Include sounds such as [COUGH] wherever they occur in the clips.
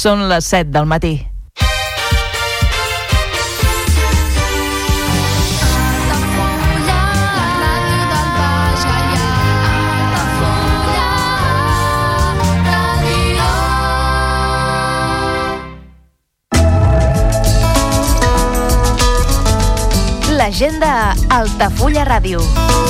Són les 7 del matí. L'agenda Altafulla Ràdio.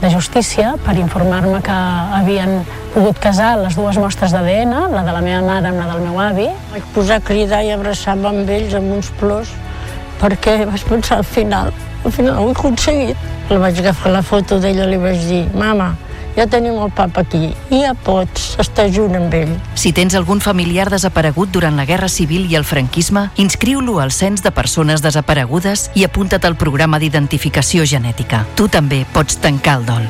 de justícia per informar-me que havien pogut casar les dues mostres d'ADN, la de la meva mare amb la del meu avi. Vaig posar a cridar i abraçar-me amb ells amb uns plors perquè vaig pensar al final, al final ho he aconseguit. La vaig agafar la foto d'ella i li vaig dir, mama, ja tenim el papa aquí i ja pots estar junt amb ell. Si tens algun familiar desaparegut durant la Guerra Civil i el franquisme, inscriu-lo al Cens de Persones Desaparegudes i apunta't al programa d'identificació genètica. Tu també pots tancar el dol.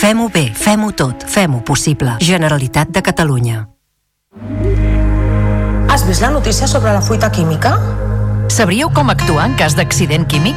Fem-ho bé, fem-ho tot, fem-ho possible. Generalitat de Catalunya. Has vist la notícia sobre la fuita química? Sabríeu com actuar en cas d'accident químic?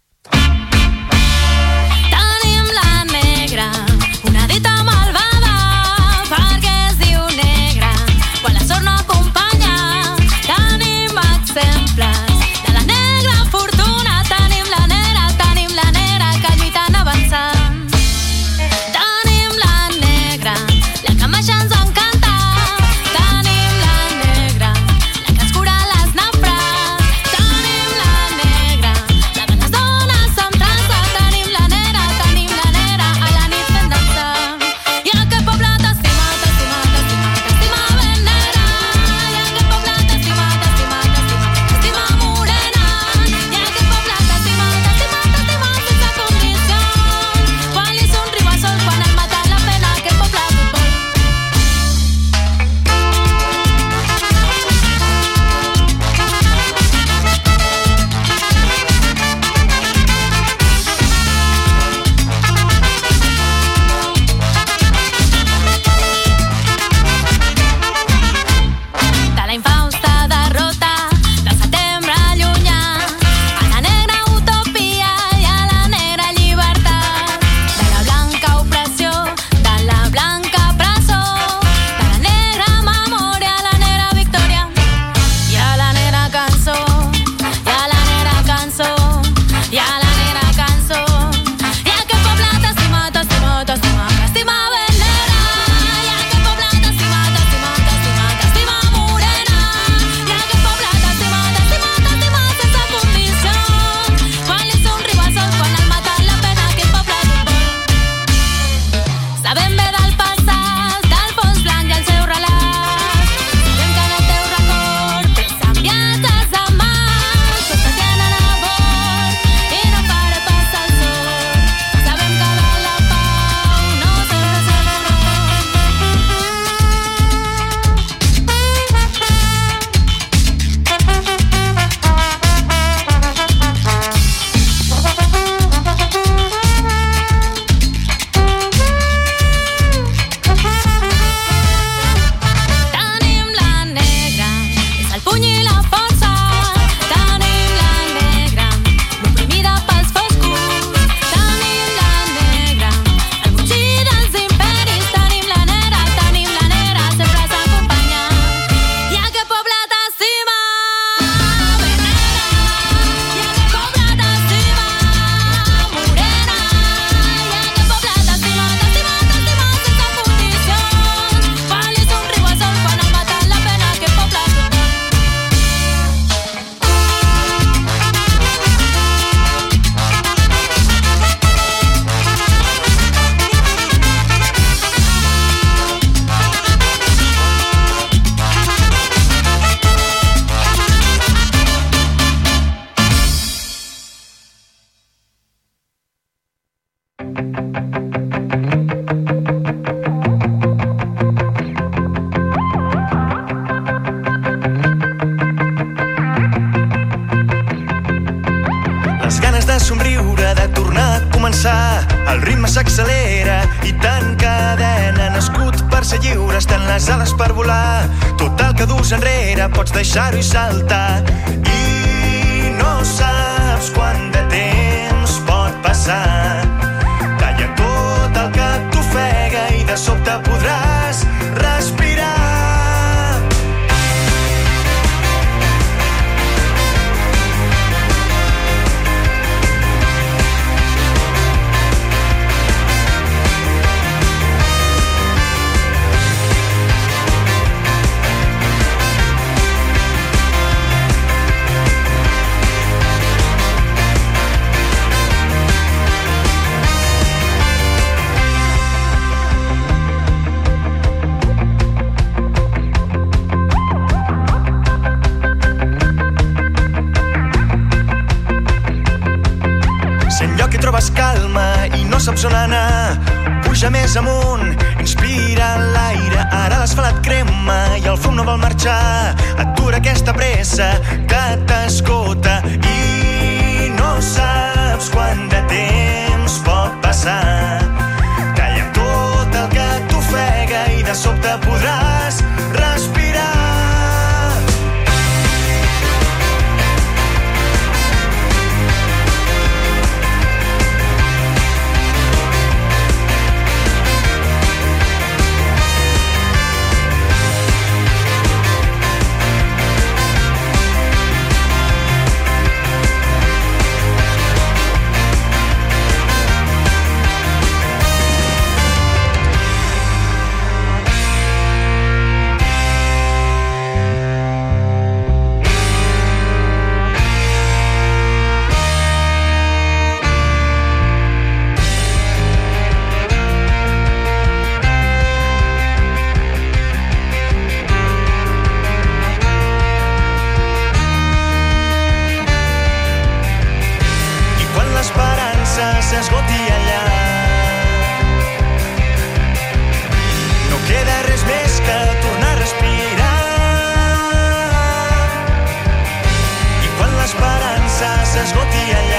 quan l'esperança s'esgoti allà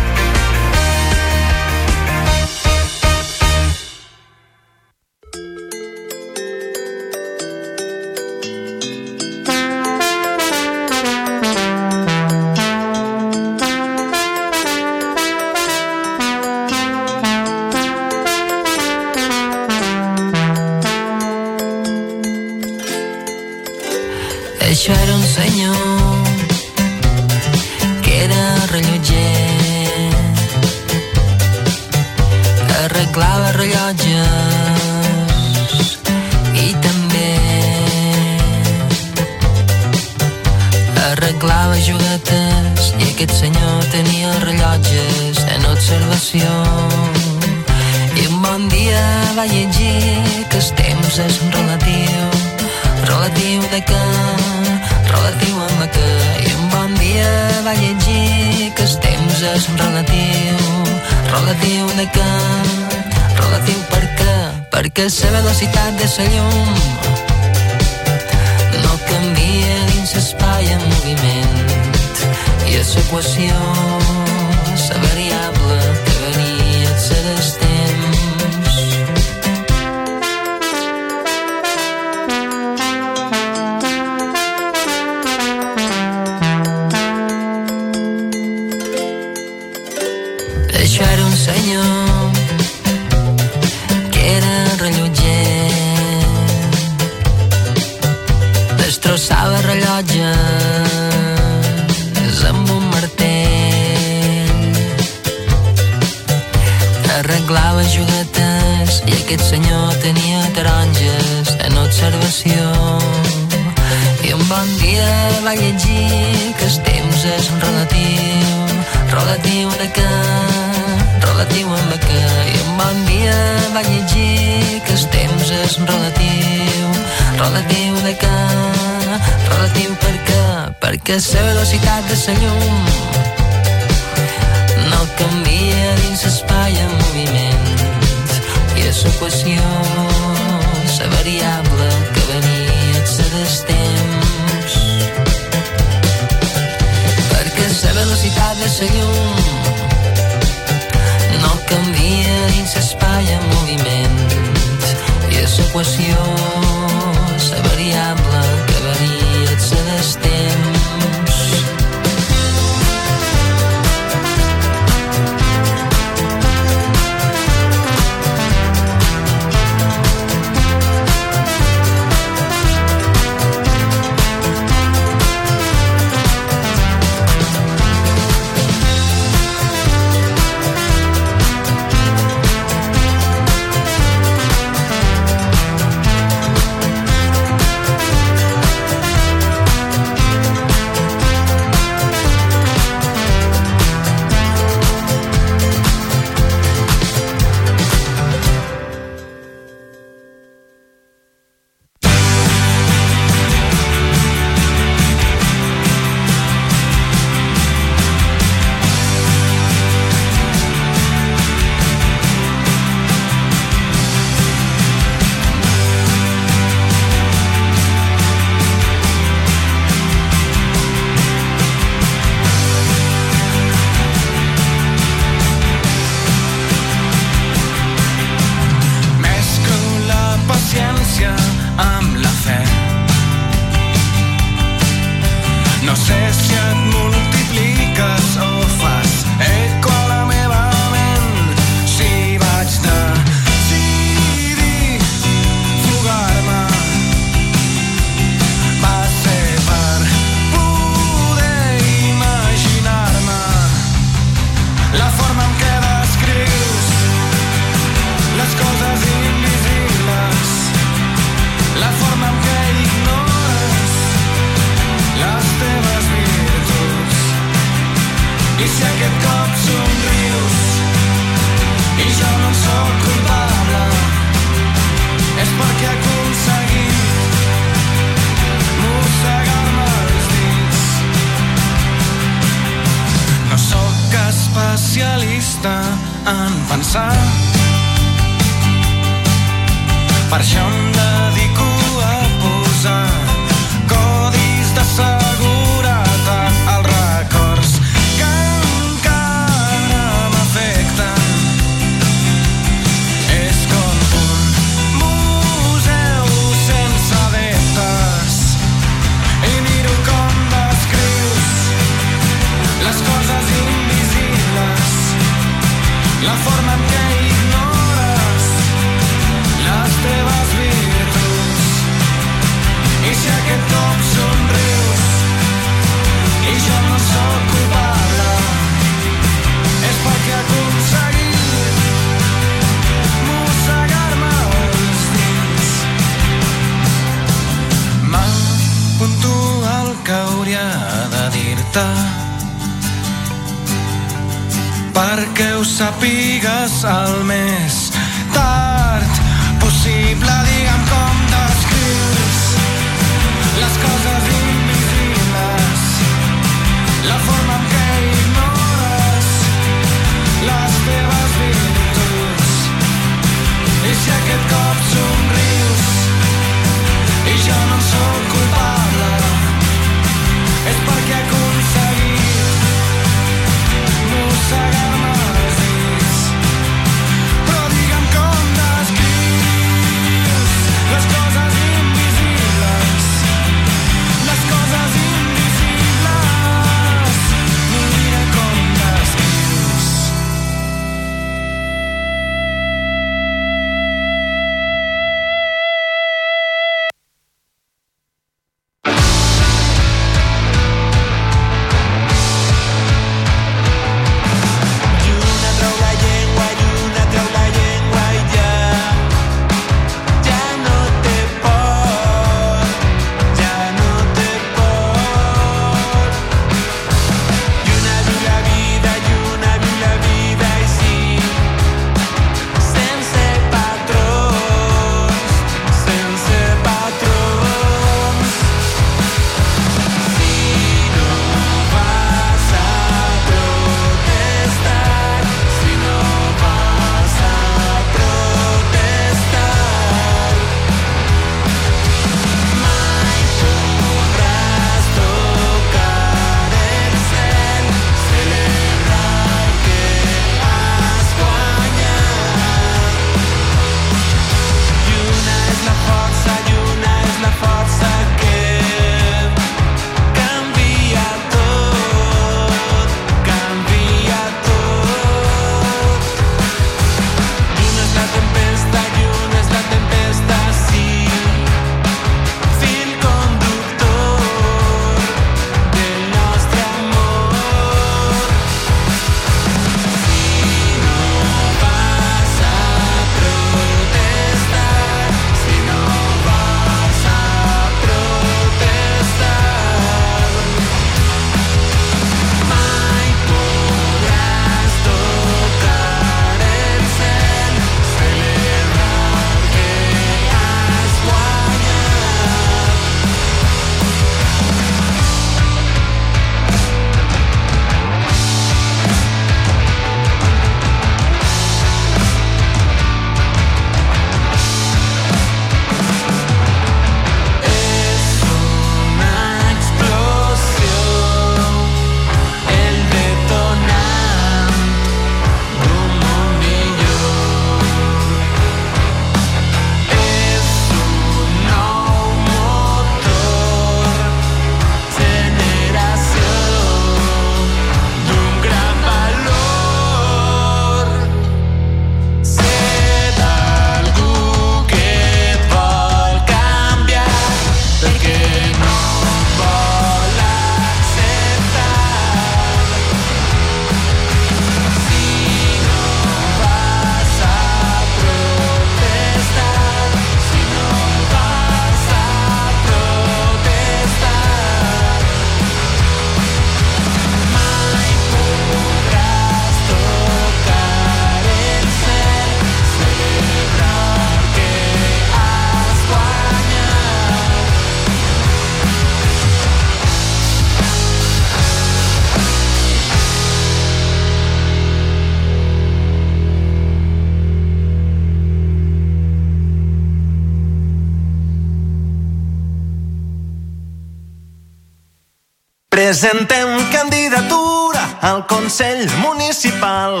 Consell Municipal.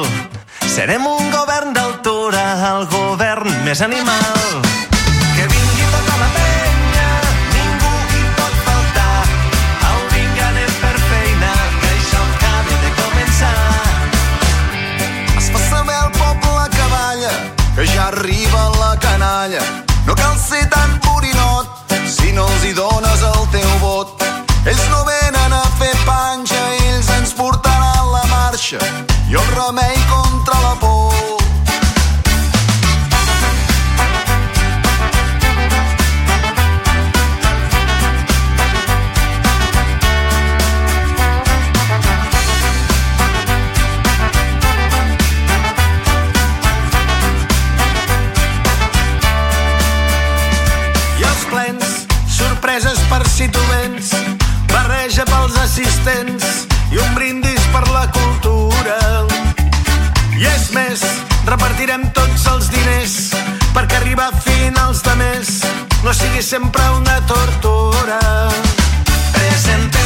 Serem un govern d'altura, el govern més animal. dels plens, sorpreses per si tu vens, barreja pels assistents i un brindis per la cultura. I és més, repartirem tots els diners perquè arribar a finals de mes no sigui sempre una tortura. Presentem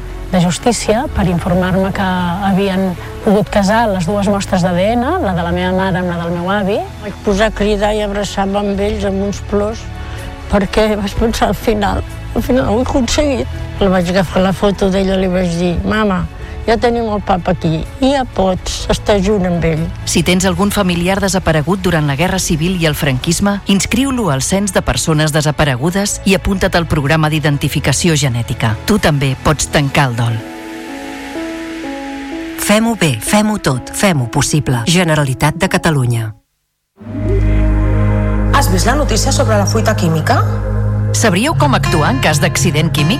de justícia per informar-me que havien pogut casar les dues mostres d'ADN, la de la meva mare amb la del meu avi. Vaig posar a cridar i abraçar-me amb ells amb uns plors perquè vaig pensar al final, al final ho he aconseguit. La vaig agafar la foto d'ella i li vaig dir, mama, ja tenim el papa aquí, i ja pots estar junt amb ell. Si tens algun familiar desaparegut durant la Guerra Civil i el franquisme, inscriu-lo al Cens de Persones Desaparegudes i apunta't al programa d'identificació genètica. Tu també pots tancar el dol. Fem-ho bé, fem-ho tot, fem-ho possible. Generalitat de Catalunya. Has vist la notícia sobre la fruita química? Sabríeu com actuar en cas d'accident químic?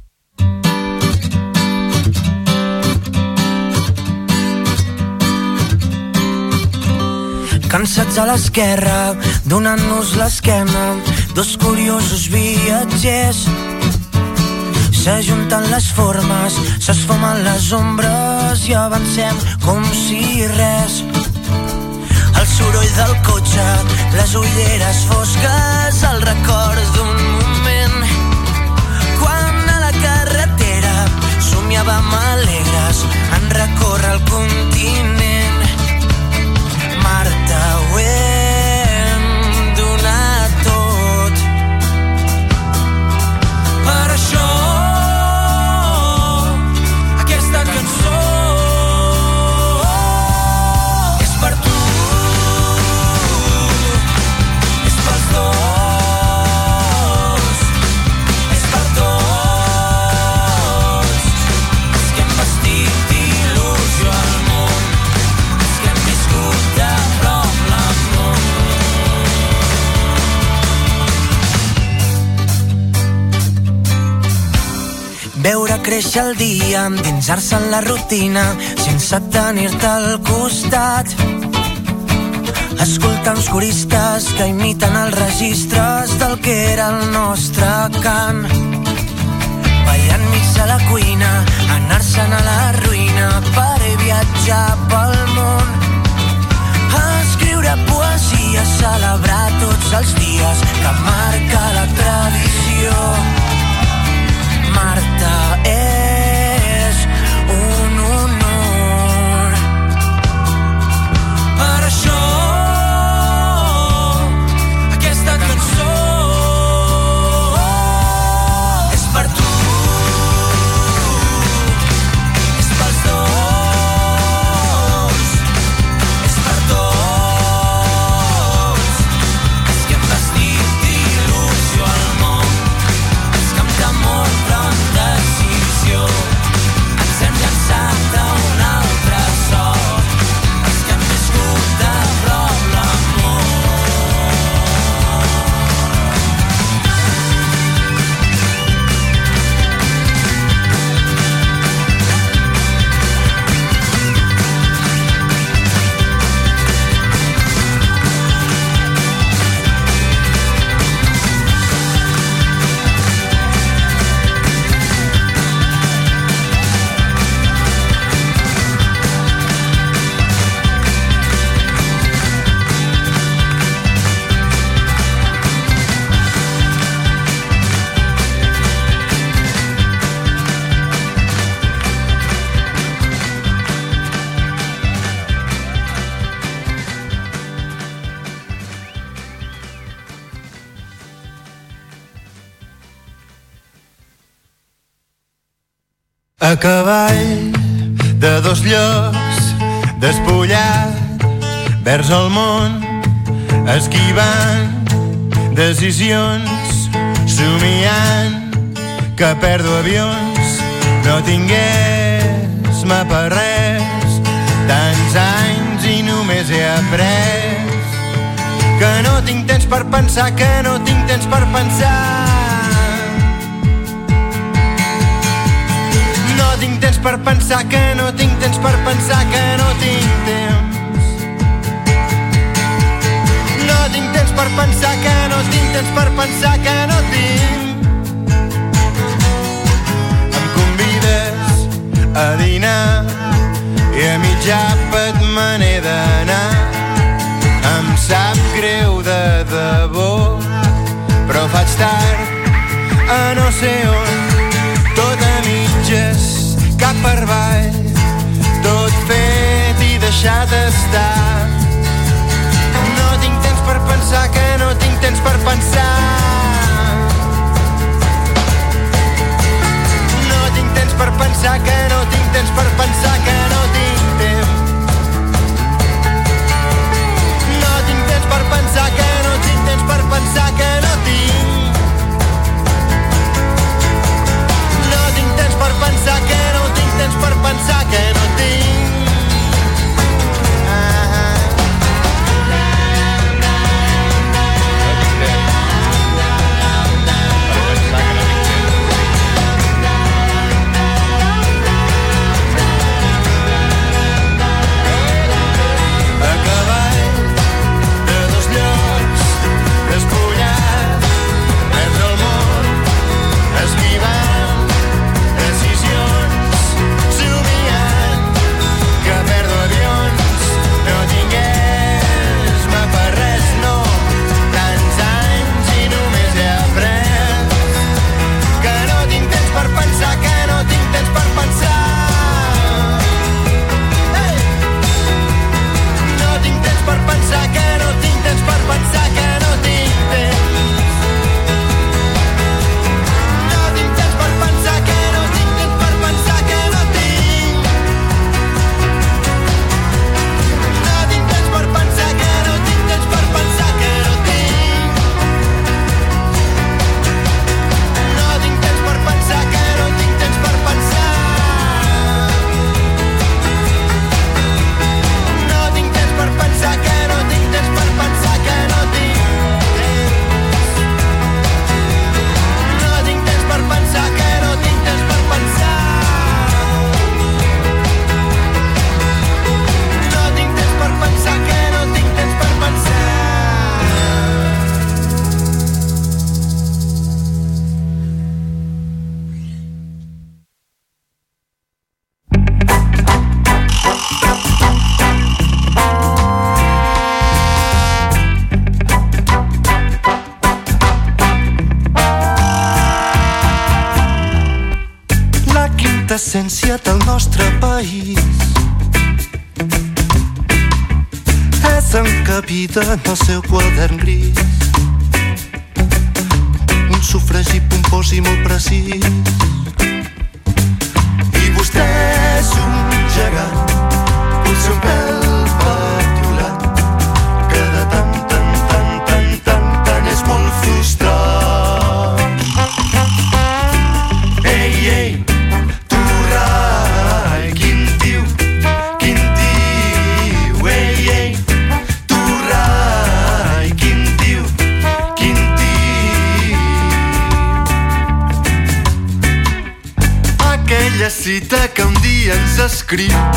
Cansats a l'esquerra, donant-nos l'esquena, dos curiosos viatgers. S'ajunten les formes, s'esfumen les ombres i avancem com si res. El soroll del cotxe, les ulleres fosques, el record d'un moment. Quan a la carretera somiàvem alegres en recórrer el continent. Créixer el dia, endinsar-se en la rutina, sense tenir-te al costat. Escoltar uns coristes que imiten els registres del que era el nostre cant. Ballant mig a la cuina, anar-se'n a la ruïna per viatjar pel món. Escriure poesia, celebrar tots els dies que marca la tradició. Cavall de dos llocs, despullat vers el món, esquivant decisions, somiant que perdo avions, no tingués mapa res, tants anys i només he après que no tinc temps per pensar, que no tinc temps per pensar. per pensar que no tinc temps per pensar que no tinc temps. No tinc temps per pensar que no tinc temps per pensar que no tinc. Em convides a dinar i a mitjà pet me n'he d'anar. Em sap greu de debò, però faig tard a no sé on cap per avall, tot fet i deixat estar. No tinc temps per pensar que no tinc temps per pensar. No tinc temps per pensar que no tinc temps per pensar que no tinc temps. No tinc temps per pensar que no tinc temps per pensar que no tinc. No tinc temps per pensar que temps per pensar que no tinc llicenciat al nostre país. És encabida en el seu quadern gris. Un sufragi pompós i molt precís. escrito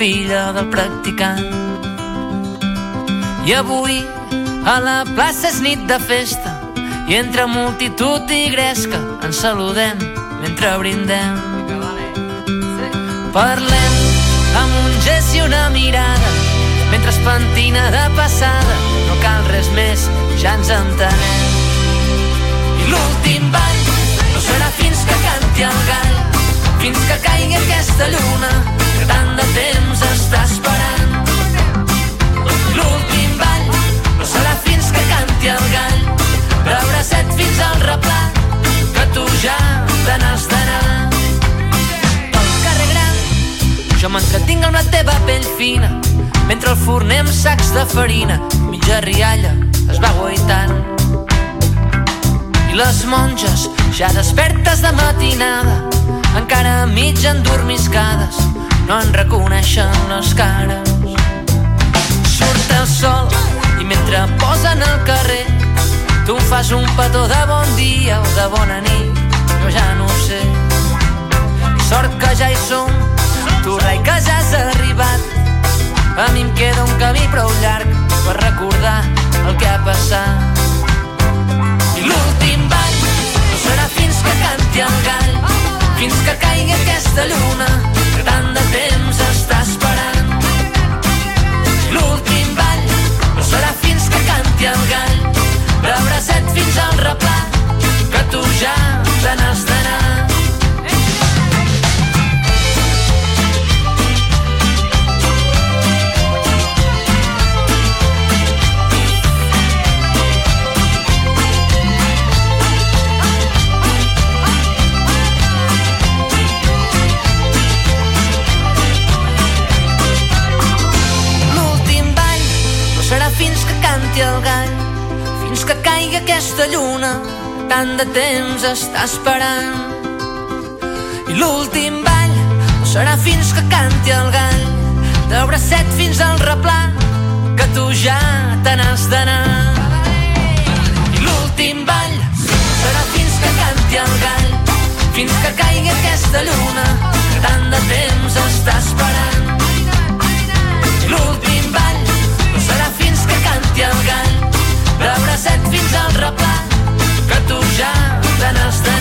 filla del practicant. I avui a la plaça és nit de festa i entre multitud i gresca ens saludem mentre brindem. Parlem amb un gest i una mirada mentre es pentina de passada no cal res més, ja ens entenem. I l'últim ball no serà fins que canti el gall, fins que caigui aquesta lluna tant de temps està esperant. L'últim ball no serà fins que canti el gall, però set fins al replà, que tu ja te n'has d'anar. Pel gran jo m'entretinc amb teva pell mentre el forner sacs de farina, mitja rialla, es va. I les monges, ja despertes de matinada, encara mig endormiscades, no en reconeixen les cares. Surt el sol i mentre posen al carrer, tu fas un petó de bon dia o de bona nit, jo ja no ho sé. Sort que ja hi som, tu rai que ja has arribat, a mi em queda un camí prou llarg per recordar el que ha passat. I l'últim ball no serà fins que canti el gall, fins que caigui aquesta lluna de temps esperant. L'últim ball fins que canti fins al replà, que tu ja te n'has d'anar. El gall, fins que caigui aquesta lluna, tant de temps està esperant. I l'últim ball no serà fins que canti el gall, de bracet fins al replà, que tu ja te n'has d'anar. I l'últim ball serà fins que canti el gall, fins que caigui aquesta lluna, que tant de temps està esperant. Canti el gall, de bracet fins al replà, que tu ja te n'has d'anar.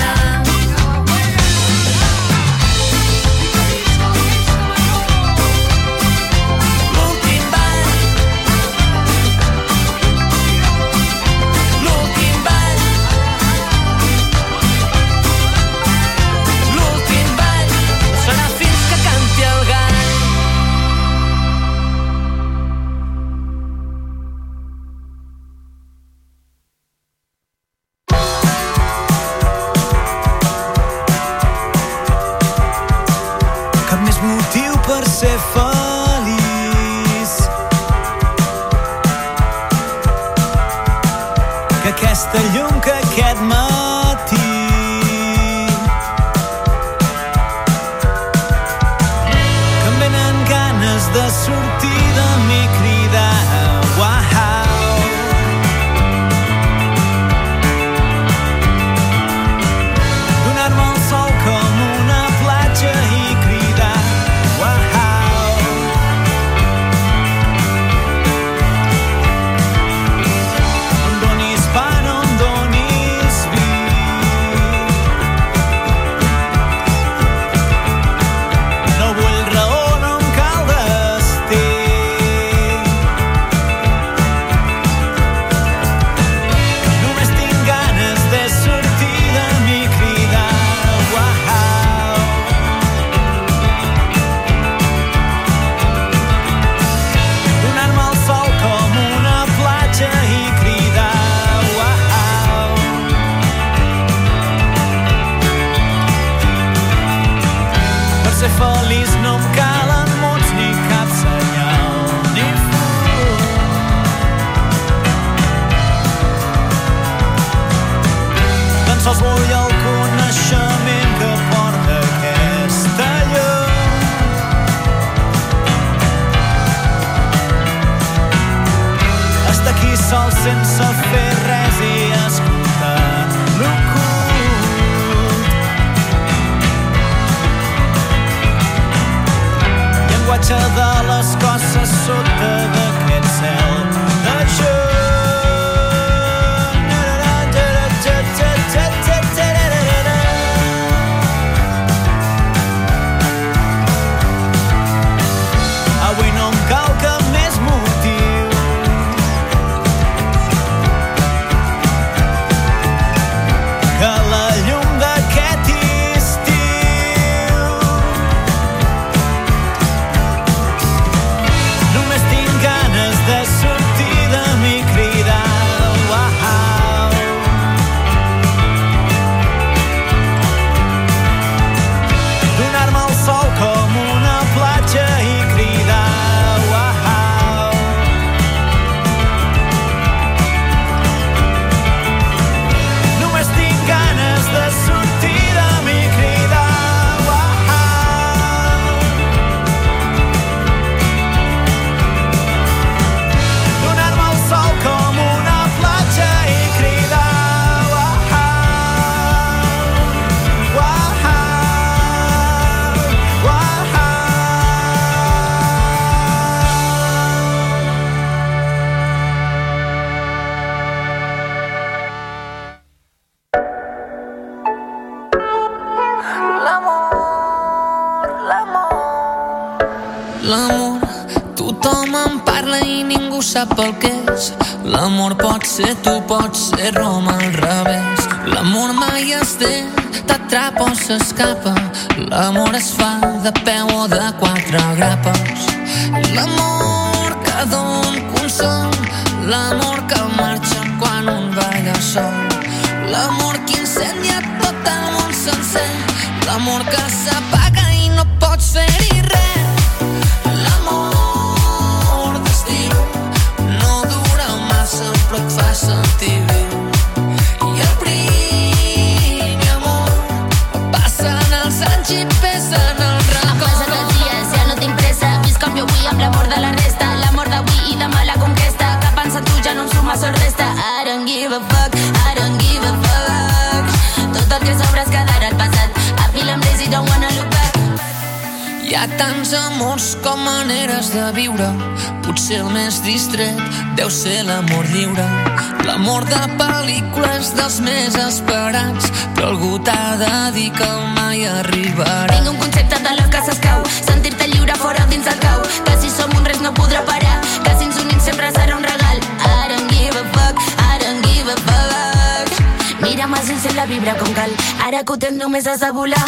muchas abulas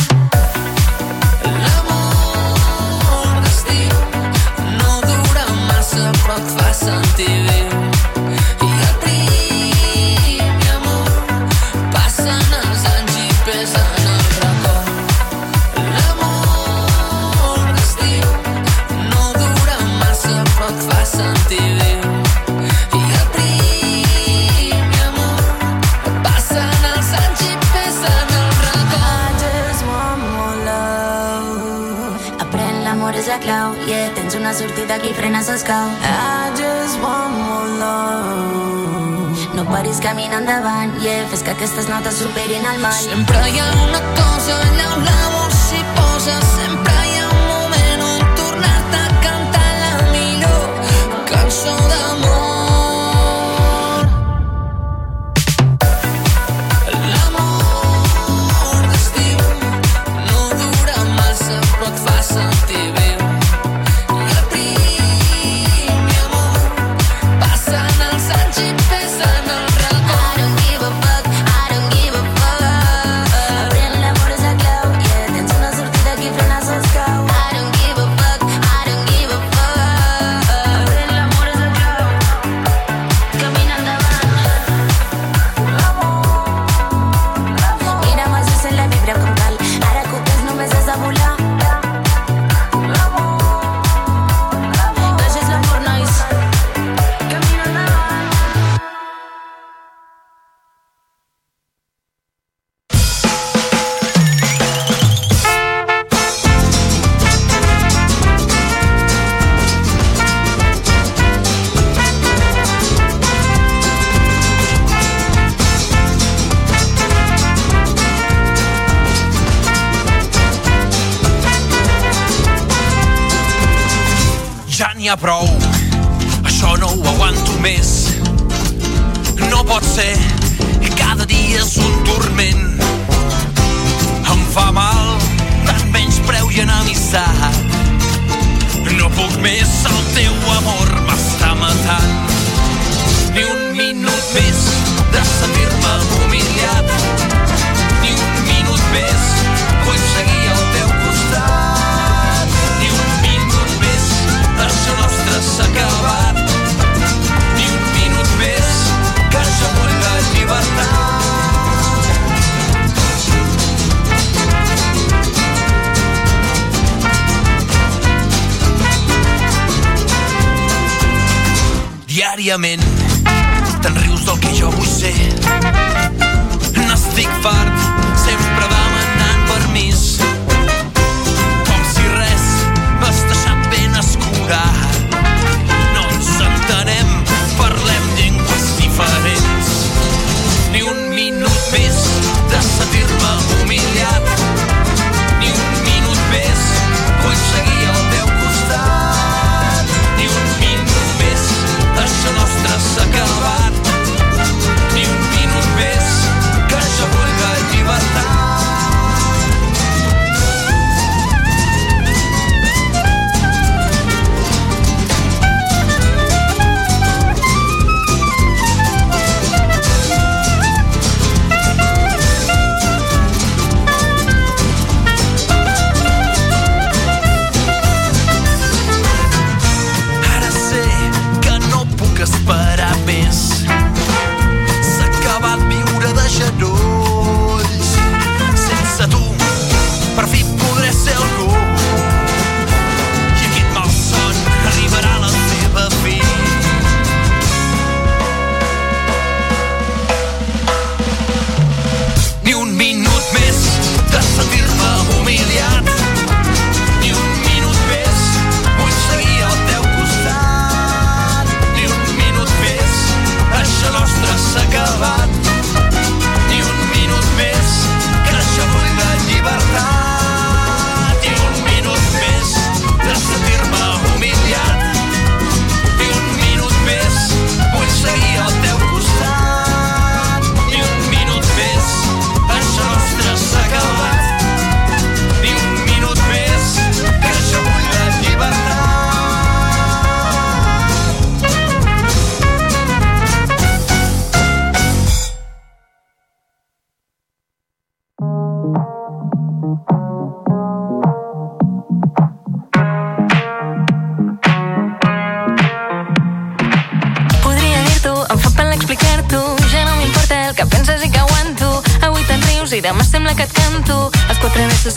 vis camina endavant i yeah, fes que aquestes notes superin el mal. Sempre hi ha una cosa allà on la vols si poses, sempre hi ha un moment on tornar-te a cantar la millor cançó de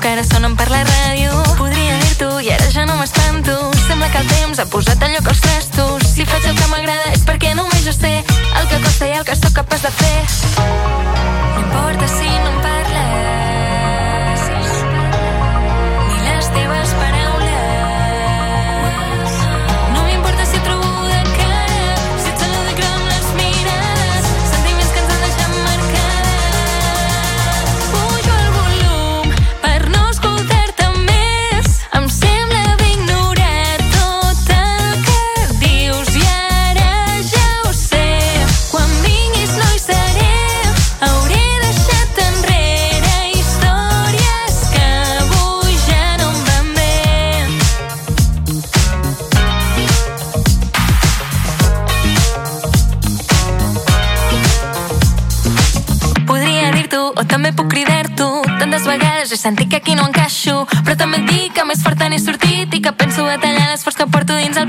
que ara sonen per la ràdio. Podria dir-t'ho i ara ja no m'espanto. Sembla que el temps ha posat allò que els Però també et dic que més forta n'he sortit i que penso a tallar l'esforç que porto dins el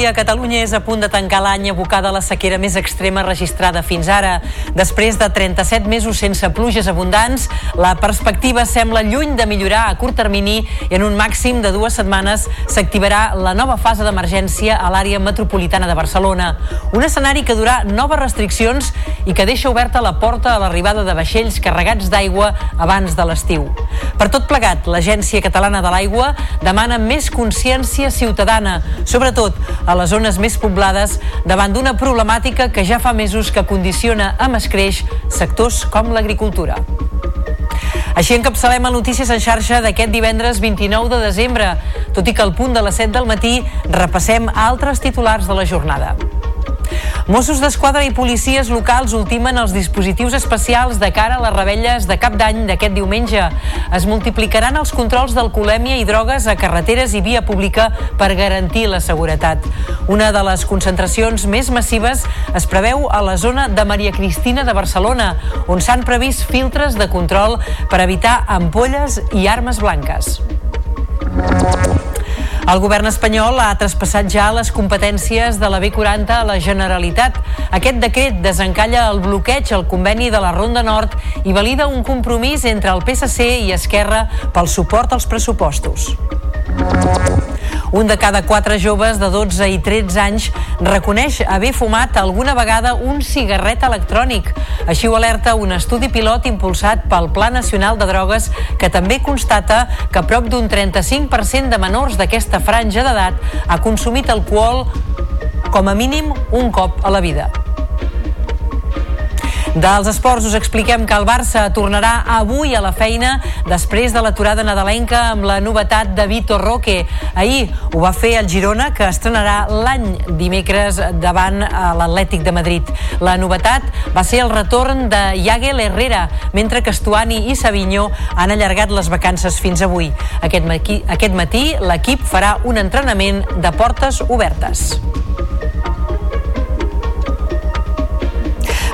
Dia. Catalunya és a punt de tancar l'any abocada a la sequera més extrema registrada fins ara. Després de 37 mesos sense pluges abundants, la perspectiva sembla lluny de millorar a curt termini i en un màxim de dues setmanes s'activarà la nova fase d'emergència a l'àrea metropolitana de Barcelona. Un escenari que durà noves restriccions i que deixa oberta la porta a l'arribada de vaixells carregats d'aigua abans de l'estiu. Per tot plegat, l'Agència Catalana de l'Aigua demana més consciència ciutadana, sobretot a les zones més poblades, davant d'una problemàtica que ja fa mesos que condiciona amb escreix sectors com l'agricultura. Així encapçalem el Notícies en xarxa d'aquest divendres 29 de desembre, tot i que al punt de les 7 del matí repassem altres titulars de la jornada. Mossos d'Esquadra i policies locals ultimen els dispositius especials de cara a les rebelles de cap d'any d'aquest diumenge. Es multiplicaran els controls d'alcoholèmia i drogues a carreteres i via pública per garantir la seguretat. Una de les concentracions més massives es preveu a la zona de Maria Cristina de Barcelona, on s'han previst filtres de control per evitar ampolles i armes blanques. El govern espanyol ha traspassat ja les competències de la B40 a la Generalitat. Aquest decret desencalla el bloqueig al conveni de la Ronda Nord i valida un compromís entre el PSC i Esquerra pel suport als pressupostos. Un de cada quatre joves de 12 i 13 anys reconeix haver fumat alguna vegada un cigarret electrònic. Així ho alerta un estudi pilot impulsat pel Pla Nacional de Drogues que també constata que prop d'un 35% de menors d'aquesta franja d'edat ha consumit alcohol com a mínim un cop a la vida. Dels esports us expliquem que el Barça tornarà avui a la feina després de l'aturada nadalenca amb la novetat de Vitor Roque. Ahir ho va fer el Girona, que estrenarà l'any dimecres davant l'Atlètic de Madrid. La novetat va ser el retorn de Yagel Herrera, mentre que Estuani i Savinho han allargat les vacances fins avui. Aquest aquest matí l'equip farà un entrenament de portes obertes.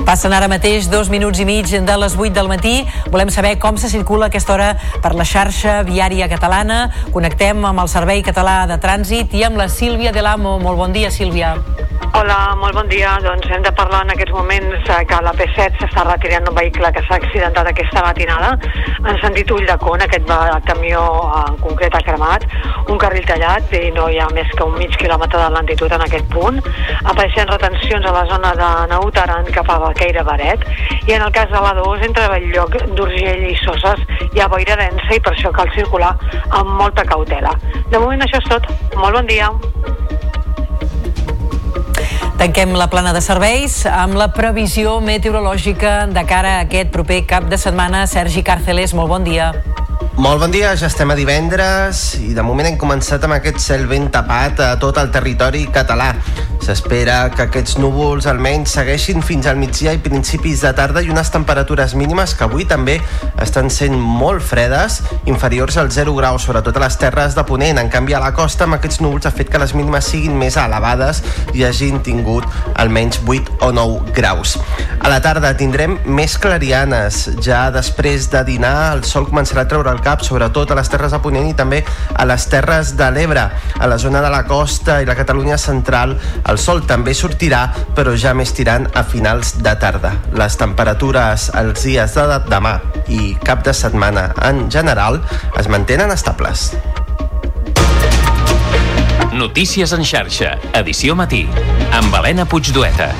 Passen ara mateix dos minuts i mig de les 8 del matí. Volem saber com se circula aquesta hora per la xarxa viària catalana. Connectem amb el Servei Català de Trànsit i amb la Sílvia de l'Amo. Molt bon dia, Sílvia. Hola, molt bon dia. Doncs hem de parlar en aquests moments eh, que la P7 s'està retirant un vehicle que s'ha accidentat aquesta matinada en sentit Ulldecona, aquest va- camió eh, en concret ha cremat, un carril tallat i no hi ha més que un mig quilòmetre de lentitud en aquest punt. Apareixen retencions a la zona de Nautaran cap a Baqueira Baret i en el cas de la 2 entre Belllloc d'Urgell i Soses hi ha boira densa i per això cal circular amb molta cautela. De moment això és tot. Molt bon dia. Tanquem la plana de serveis amb la previsió meteorològica de cara a aquest proper cap de setmana. Sergi Càrceles, molt bon dia. Molt bon dia, ja estem a divendres i de moment hem començat amb aquest cel ben tapat a tot el territori català. S'espera que aquests núvols almenys segueixin fins al migdia i principis de tarda i unes temperatures mínimes que avui també estan sent molt fredes, inferiors al 0 graus, sobretot a les terres de Ponent. En canvi, a la costa, amb aquests núvols ha fet que les mínimes siguin més elevades i hagin tingut almenys 8 o 9 graus. A la tarda tindrem més clarianes. Ja després de dinar, el sol començarà a treure el cap, sobretot a les terres de Ponent i també a les terres de l'Ebre. A la zona de la costa i la Catalunya central, el sol també sortirà, però ja més tirant a finals de tarda. Les temperatures els dies de demà i cap de setmana en general es mantenen estables. Notícies en xarxa, edició matí, amb Helena Puigdueta.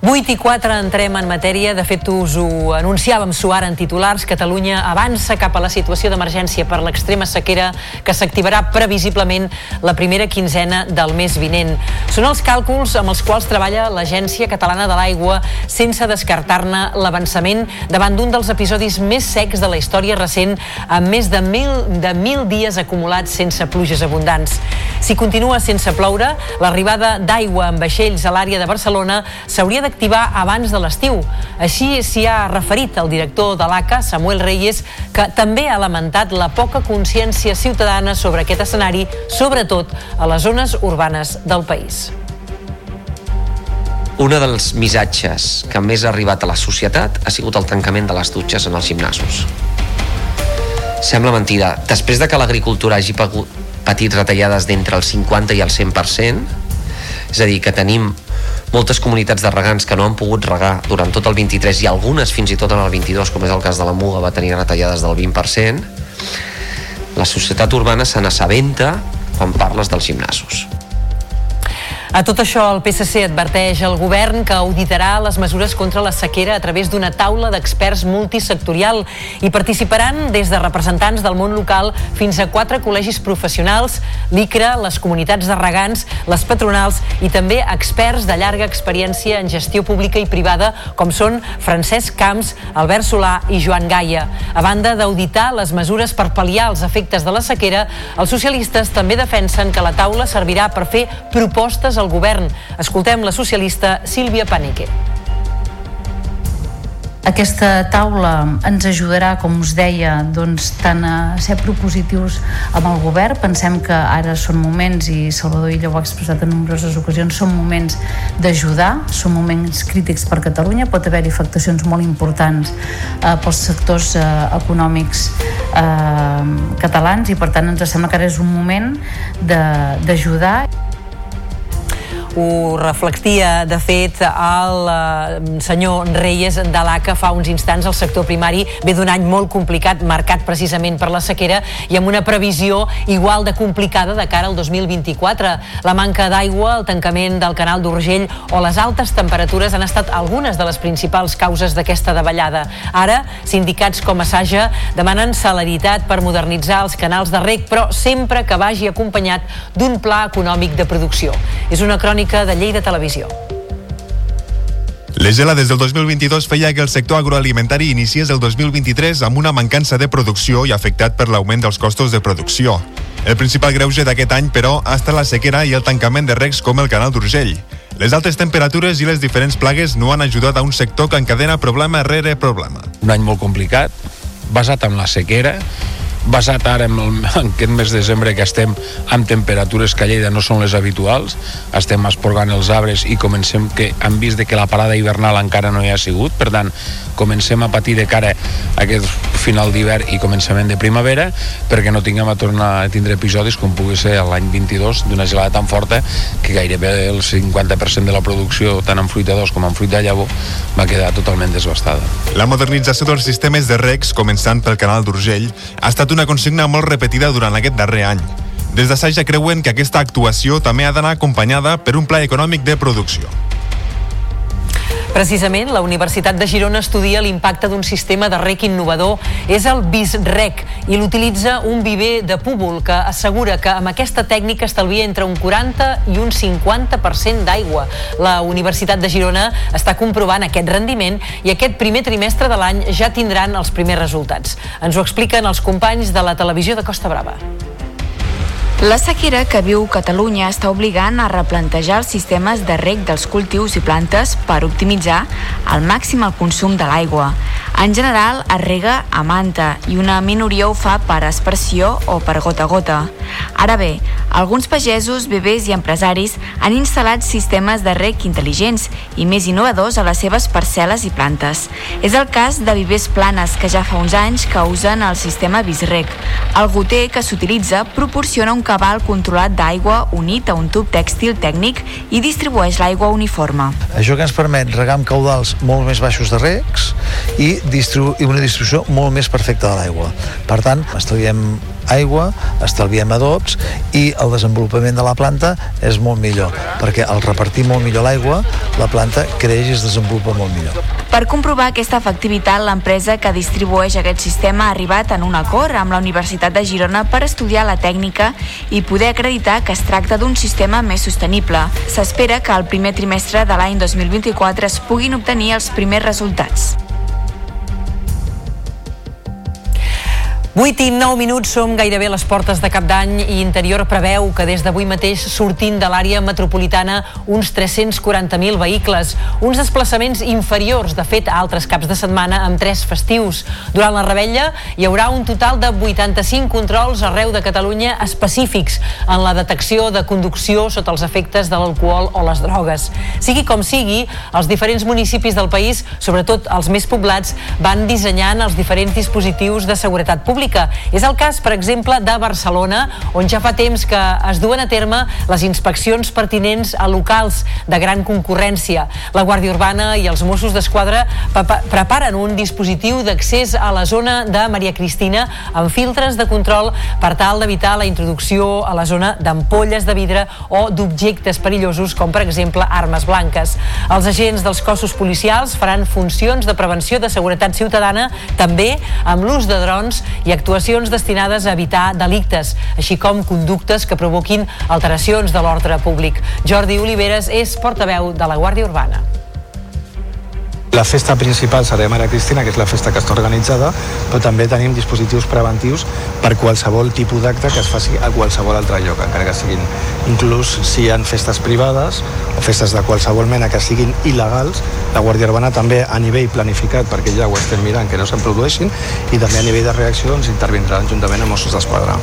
8 i 4 entrem en matèria. De fet, us ho anunciàvem suar en titulars. Catalunya avança cap a la situació d'emergència per l'extrema sequera que s'activarà previsiblement la primera quinzena del mes vinent. Són els càlculs amb els quals treballa l'Agència Catalana de l'Aigua sense descartar-ne l'avançament davant d'un dels episodis més secs de la història recent amb més de mil, de mil dies acumulats sense pluges abundants. Si continua sense ploure, l'arribada d'aigua en vaixells a l'àrea de Barcelona s'hauria d'activar abans de l'estiu. Així s'hi ha referit el director de l'ACA, Samuel Reyes, que també ha lamentat la poca consciència ciutadana sobre aquest escenari, sobretot a les zones urbanes del país. Un dels missatges que més ha arribat a la societat ha sigut el tancament de les dutxes en els gimnasos. Sembla mentida. Després de que l'agricultura hagi pagut, patit retallades d'entre el 50 i el 100%, és a dir, que tenim moltes comunitats de regants que no han pogut regar durant tot el 23 i algunes fins i tot en el 22, com és el cas de la Muga, va tenir retallades del 20%, la societat urbana se n'assabenta quan parles dels gimnasos. A tot això, el PSC adverteix al govern que auditarà les mesures contra la sequera a través d'una taula d'experts multisectorial. i participaran des de representants del món local fins a quatre col·legis professionals, l'ICRA, les comunitats de regants, les patronals i també experts de llarga experiència en gestió pública i privada, com són Francesc Camps, Albert Solà i Joan Gaia. A banda d'auditar les mesures per pal·liar els efectes de la sequera, els socialistes també defensen que la taula servirà per fer propostes al govern. Escoltem la socialista Sílvia Paneque. Aquesta taula ens ajudarà, com us deia, doncs, tant a ser propositius amb el govern. Pensem que ara són moments, i Salvador Illa ho ha expressat en nombroses ocasions, són moments d'ajudar, són moments crítics per Catalunya, pot haver-hi afectacions molt importants eh, pels sectors eh, econòmics eh, catalans i per tant ens sembla que ara és un moment d'ajudar. Ho reflectia, de fet, el eh, senyor Reyes de l'ACA fa uns instants. El sector primari ve d'un any molt complicat, marcat precisament per la sequera i amb una previsió igual de complicada de cara al 2024. La manca d'aigua, el tancament del canal d'Urgell o les altes temperatures han estat algunes de les principals causes d'aquesta davallada. Ara, sindicats com Assaja demanen celeritat per modernitzar els canals de rec, però sempre que vagi acompanyat d'un pla econòmic de producció. És una crònica de Lleida Televisió. Les gelades del 2022 feia que el sector agroalimentari iniciés el 2023 amb una mancança de producció i afectat per l'augment dels costos de producció. El principal greuge d'aquest any, però, ha estat la sequera i el tancament de recs com el canal d'Urgell. Les altes temperatures i les diferents plagues no han ajudat a un sector que encadena problema rere problema. un any molt complicat, basat en la sequera, basat ara en, el, [LAUGHS] en aquest mes de desembre que estem amb temperatures que a Lleida no són les habituals, estem esporgant els arbres i comencem que han vist de que la parada hivernal encara no hi ha sigut, per tant, comencem a patir de cara a aquest final d'hivern i començament de primavera perquè no tinguem a tornar a tindre episodis com pugui ser l'any 22 d'una gelada tan forta que gairebé el 50% de la producció tant en fruitadors com en fruit de llavor va quedar totalment desbastada. La modernització dels sistemes de recs, començant pel canal d'Urgell, ha estat una consigna molt repetida durant aquest darrer any. Des d'Assaja creuen que aquesta actuació també ha d'anar acompanyada per un pla econòmic de producció. Precisament, la Universitat de Girona estudia l'impacte d'un sistema de rec innovador. És el BISREC i l'utilitza un viver de púbol que assegura que amb aquesta tècnica estalvia entre un 40 i un 50% d'aigua. La Universitat de Girona està comprovant aquest rendiment i aquest primer trimestre de l'any ja tindran els primers resultats. Ens ho expliquen els companys de la televisió de Costa Brava. La sequera que viu Catalunya està obligant a replantejar els sistemes de rec dels cultius i plantes per optimitzar al màxim el consum de l'aigua. En general, es rega a manta i una minoria ho fa per aspersió o per gota a gota. Ara bé, alguns pagesos, bebès i empresaris han instal·lat sistemes de rec intel·ligents i més innovadors a les seves parcel·les i plantes. És el cas de Vivers Planes, que ja fa uns anys que usen el sistema Visrec. El goter que s'utilitza proporciona un cabal controlat d'aigua unit a un tub tèxtil tècnic i distribueix l'aigua uniforme. Això que ens permet regar amb caudals molt més baixos de recs i, distribu i una distribució molt més perfecta de l'aigua. Per tant, estalviem aigua, estalviem adobs i el desenvolupament de la planta és molt millor, perquè al repartir molt millor l'aigua, la planta creix i es desenvolupa molt millor. Per comprovar aquesta efectivitat, l'empresa que distribueix aquest sistema ha arribat en un acord amb la Universitat de Girona per estudiar la tècnica i poder acreditar que es tracta d'un sistema més sostenible. S'espera que al primer trimestre de l'any 2024 es puguin obtenir els primers resultats. 8 i 9 minuts som gairebé a les portes de cap d'any i Interior preveu que des d'avui mateix sortint de l'àrea metropolitana uns 340.000 vehicles, uns desplaçaments inferiors, de fet, a altres caps de setmana amb tres festius. Durant la rebella hi haurà un total de 85 controls arreu de Catalunya específics en la detecció de conducció sota els efectes de l'alcohol o les drogues. Sigui com sigui, els diferents municipis del país, sobretot els més poblats, van dissenyant els diferents dispositius de seguretat pública pública. És el cas, per exemple, de Barcelona, on ja fa temps que es duen a terme les inspeccions pertinents a locals de gran concurrència. La Guàrdia Urbana i els Mossos d'Esquadra preparen un dispositiu d'accés a la zona de Maria Cristina amb filtres de control per tal d'evitar la introducció a la zona d'ampolles de vidre o d'objectes perillosos com per exemple armes blanques. Els agents dels cossos policials faran funcions de prevenció de seguretat ciutadana també amb l'ús de drons i actuacions destinades a evitar delictes, així com conductes que provoquin alteracions de l'ordre públic. Jordi Oliveres és portaveu de la Guàrdia Urbana. La festa principal serà Maria Cristina, que és la festa que està organitzada, però també tenim dispositius preventius per qualsevol tipus d'acte que es faci a qualsevol altre lloc, encara que siguin inclús si hi ha festes privades o festes de qualsevol mena que siguin il·legals, la Guàrdia Urbana també a nivell planificat, perquè ja ho estem mirant que no se'n produeixin, i també a nivell de reaccions intervindran juntament amb Mossos d'Esquadra.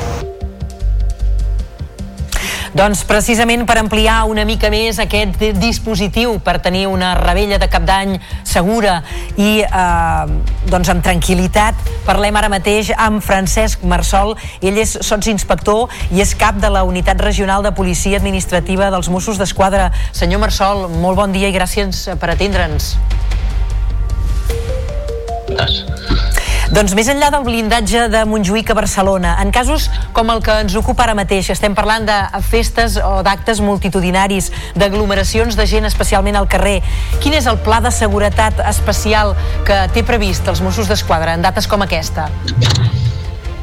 Doncs precisament per ampliar una mica més aquest dispositiu per tenir una rebella de cap d'any segura i eh, doncs amb tranquil·litat parlem ara mateix amb Francesc Marsol. Ell és sotsinspector i és cap de la Unitat Regional de Policia Administrativa dels Mossos d'Esquadra. Senyor Marsol, molt bon dia i gràcies per atendre'ns doncs més enllà del blindatge de Montjuïc a Barcelona, en casos com el que ens ocupa ara mateix, estem parlant de festes o d'actes multitudinaris, d'aglomeracions de gent especialment al carrer, quin és el pla de seguretat especial que té previst els Mossos d'Esquadra en dates com aquesta?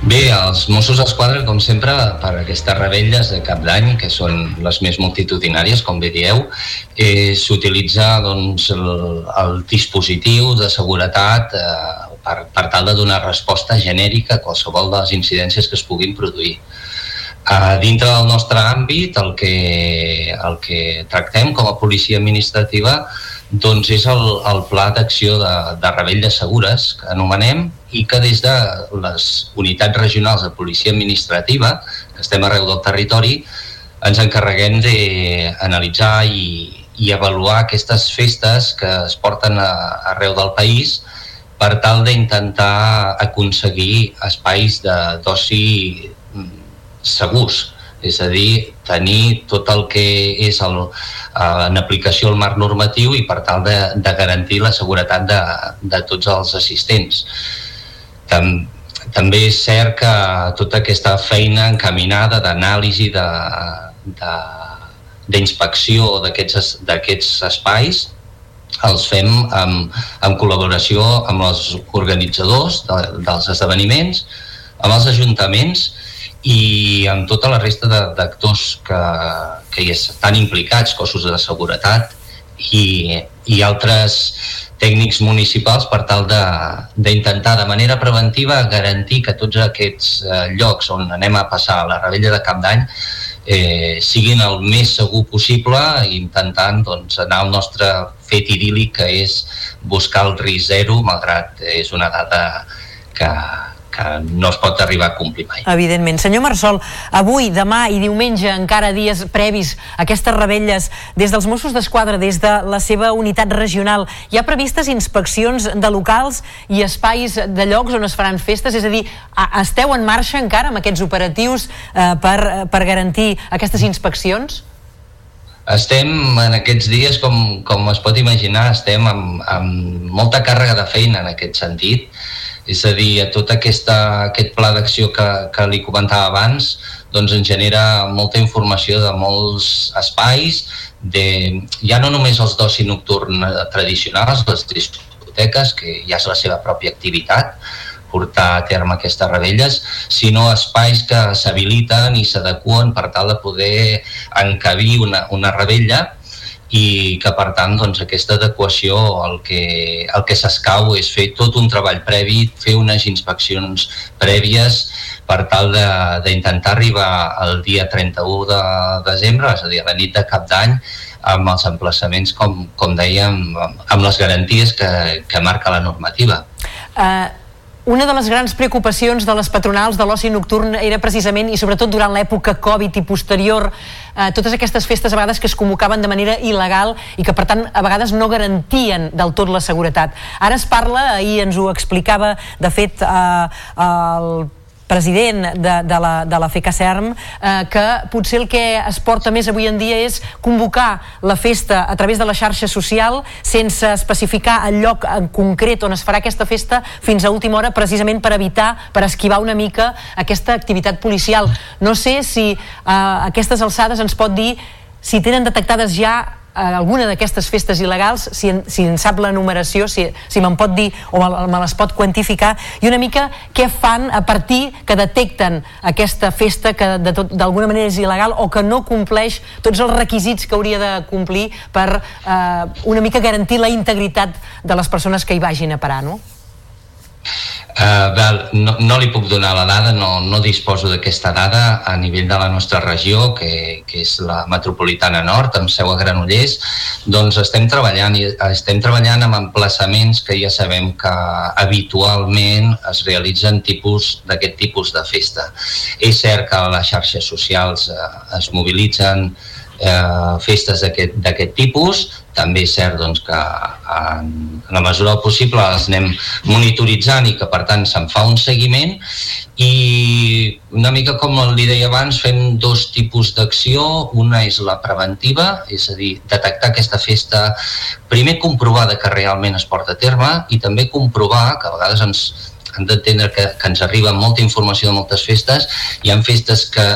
Bé, els Mossos d'Esquadra, com sempre, per aquestes rebelles de cap d'any, que són les més multitudinàries, com bé dieu, eh, s'utilitza doncs, el, el dispositiu de seguretat eh, per, per tal de donar resposta genèrica a qualsevol de les incidències que es puguin produir. A dintre del nostre àmbit, el que, el que tractem com a policia administrativa doncs és el, el pla d'acció de, de rebelles segures, que anomenem, i que des de les unitats regionals de policia administrativa, que estem arreu del territori, ens encarreguem d'analitzar i, i avaluar aquestes festes que es porten a, arreu del país per tal d'intentar aconseguir espais d'oci mm, segurs, és a dir, tenir tot el que és el, eh, en aplicació el marc normatiu i per tal de, de garantir la seguretat de, de tots els assistents. Tam, també és cert que tota aquesta feina encaminada d'anàlisi d'inspecció d'aquests espais els fem amb, amb col·laboració amb els organitzadors de, dels esdeveniments, amb els ajuntaments i amb tota la resta d'actors que, que hi estan implicats, cossos de seguretat i, i altres tècnics municipals per tal d'intentar de, de manera preventiva garantir que tots aquests eh, llocs on anem a passar la rebella de cap d'any eh, siguin el més segur possible intentant doncs, anar al nostre fet idíl·lic que és buscar el risc zero malgrat és una data que, que no es pot arribar a complir mai. Evidentment. Senyor Marsol, avui, demà i diumenge, encara dies previs a aquestes rebelles, des dels Mossos d'Esquadra, des de la seva unitat regional, hi ha previstes inspeccions de locals i espais de llocs on es faran festes? És a dir, esteu en marxa encara amb aquests operatius eh, per, per garantir aquestes inspeccions? Estem en aquests dies, com, com es pot imaginar, estem amb, amb molta càrrega de feina en aquest sentit És a dir, a tot aquesta, aquest pla d'acció que, que li comentava abans, doncs ens genera molta informació de molts espais, de, ja no només els d'oci nocturn eh, tradicionals, les discoteques, que ja és la seva pròpia activitat, portar a terme aquestes rebelles, sinó espais que s'habiliten i s'adequen per tal de poder encabir una, una rebella i que per tant doncs, aquesta adequació el que, el que s'escau és fer tot un treball previ, fer unes inspeccions prèvies per tal d'intentar arribar el dia 31 de desembre, és a dir, a la nit de cap d'any, amb els emplaçaments, com, com dèiem, amb les garanties que, que marca la normativa. Uh, una de les grans preocupacions de les patronals de l'oci nocturn era precisament, i sobretot durant l'època Covid i posterior, eh, totes aquestes festes a vegades que es convocaven de manera il·legal i que per tant a vegades no garantien del tot la seguretat. Ara es parla, ahir ens ho explicava de fet eh, el president de, de, la, de la FECACERM eh, que potser el que es porta més avui en dia és convocar la festa a través de la xarxa social sense especificar el lloc en concret on es farà aquesta festa fins a última hora precisament per evitar, per esquivar una mica aquesta activitat policial. No sé si eh, aquestes alçades ens pot dir si tenen detectades ja alguna d'aquestes festes il·legals, si en, si en sap la numeració, si, si me'n pot dir o me, me les pot quantificar, i una mica què fan a partir que detecten aquesta festa que d'alguna manera és il·legal o que no compleix tots els requisits que hauria de complir per eh, una mica garantir la integritat de les persones que hi vagin a parar, no? Uh, val, no, no li puc donar la dada, no, no disposo d'aquesta dada a nivell de la nostra regió, que, que és la metropolitana nord, amb seu a Granollers, doncs estem treballant, i estem treballant amb emplaçaments que ja sabem que habitualment es realitzen tipus d'aquest tipus de festa. És cert que les xarxes socials eh, es mobilitzen eh, festes d'aquest tipus. També és cert doncs, que en, en la mesura del possible les anem monitoritzant i que per tant se'n fa un seguiment. I una mica com li deia abans fem dos tipus d'acció. Una és la preventiva és a dir, detectar aquesta festa primer comprovada que realment es porta a terme i també comprovar que a vegades ens han d'entendre que, que ens arriba molta informació de moltes festes. Hi ha festes que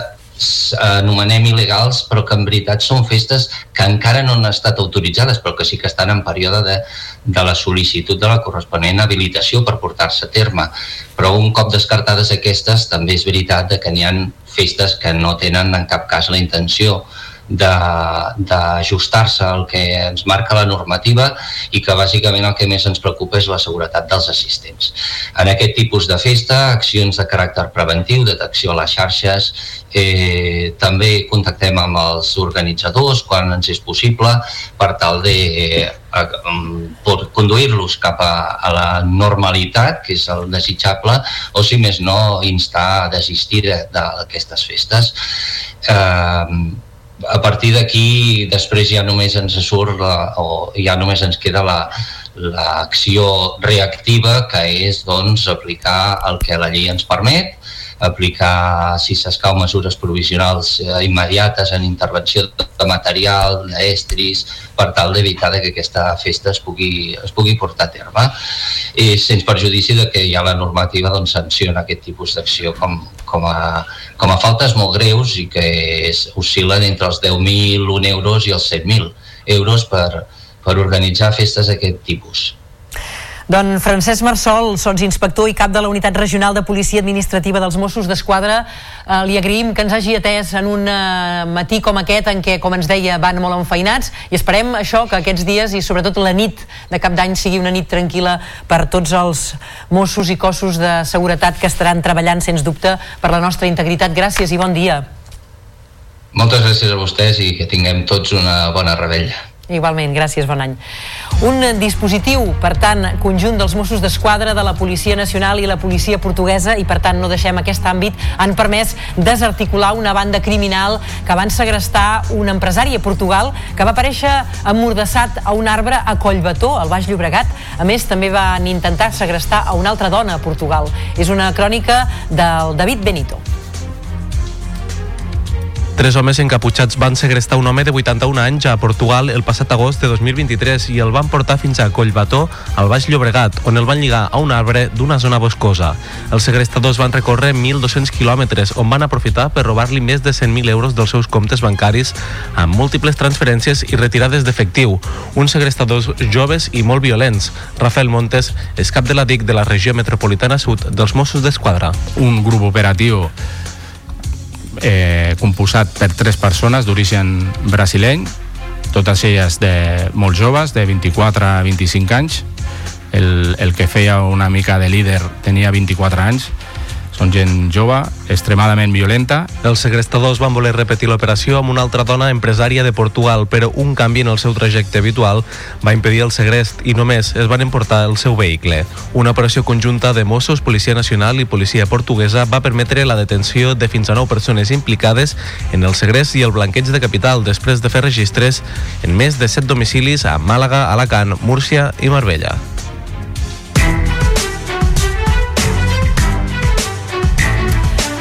anomenem il·legals però que en veritat són festes que encara no han estat autoritzades però que sí que estan en període de, de la sol·licitud de la corresponent habilitació per portar-se a terme. Però un cop descartades aquestes també és veritat que n'hi ha festes que no tenen en cap cas la intenció d'ajustar-se al que ens marca la normativa i que bàsicament el que més ens preocupa és la seguretat dels assistents. En aquest tipus de festa, accions de caràcter preventiu, detecció a les xarxes, eh, també contactem amb els organitzadors quan ens és possible per tal de eh, conduir-los cap a, a la normalitat, que és el desitjable, o si més no, instar a desistir de- d'aquestes festes. Eh, a partir d'aquí després ja només ens surt la, o ja només ens queda la l'acció reactiva que és doncs aplicar el que la llei ens permet aplicar, si s'escau, mesures provisionals eh, immediates en intervenció de material, d'estris, per tal d'evitar de que aquesta festa es pugui, es pugui portar a terme. I sense perjudici de que ja la normativa doncs, sanciona aquest tipus d'acció com, com, a, com a faltes molt greus i que és, oscil·len entre els 10.001 euros i els 100.000 euros per, per organitzar festes d'aquest tipus. Doncs Francesc Marsol, inspector i cap de la Unitat Regional de Policia Administrativa dels Mossos d'Esquadra, eh, li agraïm que ens hagi atès en un eh, matí com aquest en què, com ens deia, van molt enfeinats i esperem això, que aquests dies i sobretot la nit de cap d'any sigui una nit tranquil·la per tots els Mossos i cossos de seguretat que estaran treballant, sens dubte, per la nostra integritat. Gràcies i bon dia. Moltes gràcies a vostès i que tinguem tots una bona rebella. Igualment, gràcies, bon any. Un dispositiu, per tant, conjunt dels Mossos d'Esquadra, de la Policia Nacional i la Policia Portuguesa, i per tant no deixem aquest àmbit, han permès desarticular una banda criminal que van segrestar un empresari a Portugal que va aparèixer emmordassat a un arbre a Collbató, al Baix Llobregat. A més, també van intentar segrestar a una altra dona a Portugal. És una crònica del David Benito. Tres homes encaputxats van segrestar un home de 81 anys a Portugal el passat agost de 2023 i el van portar fins a Collbató, al Baix Llobregat, on el van lligar a un arbre d'una zona boscosa. Els segrestadors van recórrer 1.200 quilòmetres, on van aprofitar per robar-li més de 100.000 euros dels seus comptes bancaris amb múltiples transferències i retirades d'efectiu. Uns segrestadors joves i molt violents. Rafael Montes és cap de la DIC de la regió metropolitana sud dels Mossos d'Esquadra. un grup operatiu eh, composat per tres persones d'origen brasileny, totes elles de molt joves, de 24 a 25 anys. El, el que feia una mica de líder tenia 24 anys. Són gent jove, extremadament violenta. Els segrestadors van voler repetir l'operació amb una altra dona empresària de Portugal, però un canvi en el seu trajecte habitual va impedir el segrest i només es van emportar el seu vehicle. Una operació conjunta de Mossos, Policia Nacional i Policia Portuguesa va permetre la detenció de fins a 9 persones implicades en el segrest i el blanqueig de capital després de fer registres en més de 7 domicilis a Màlaga, Alacant, Múrcia i Marbella.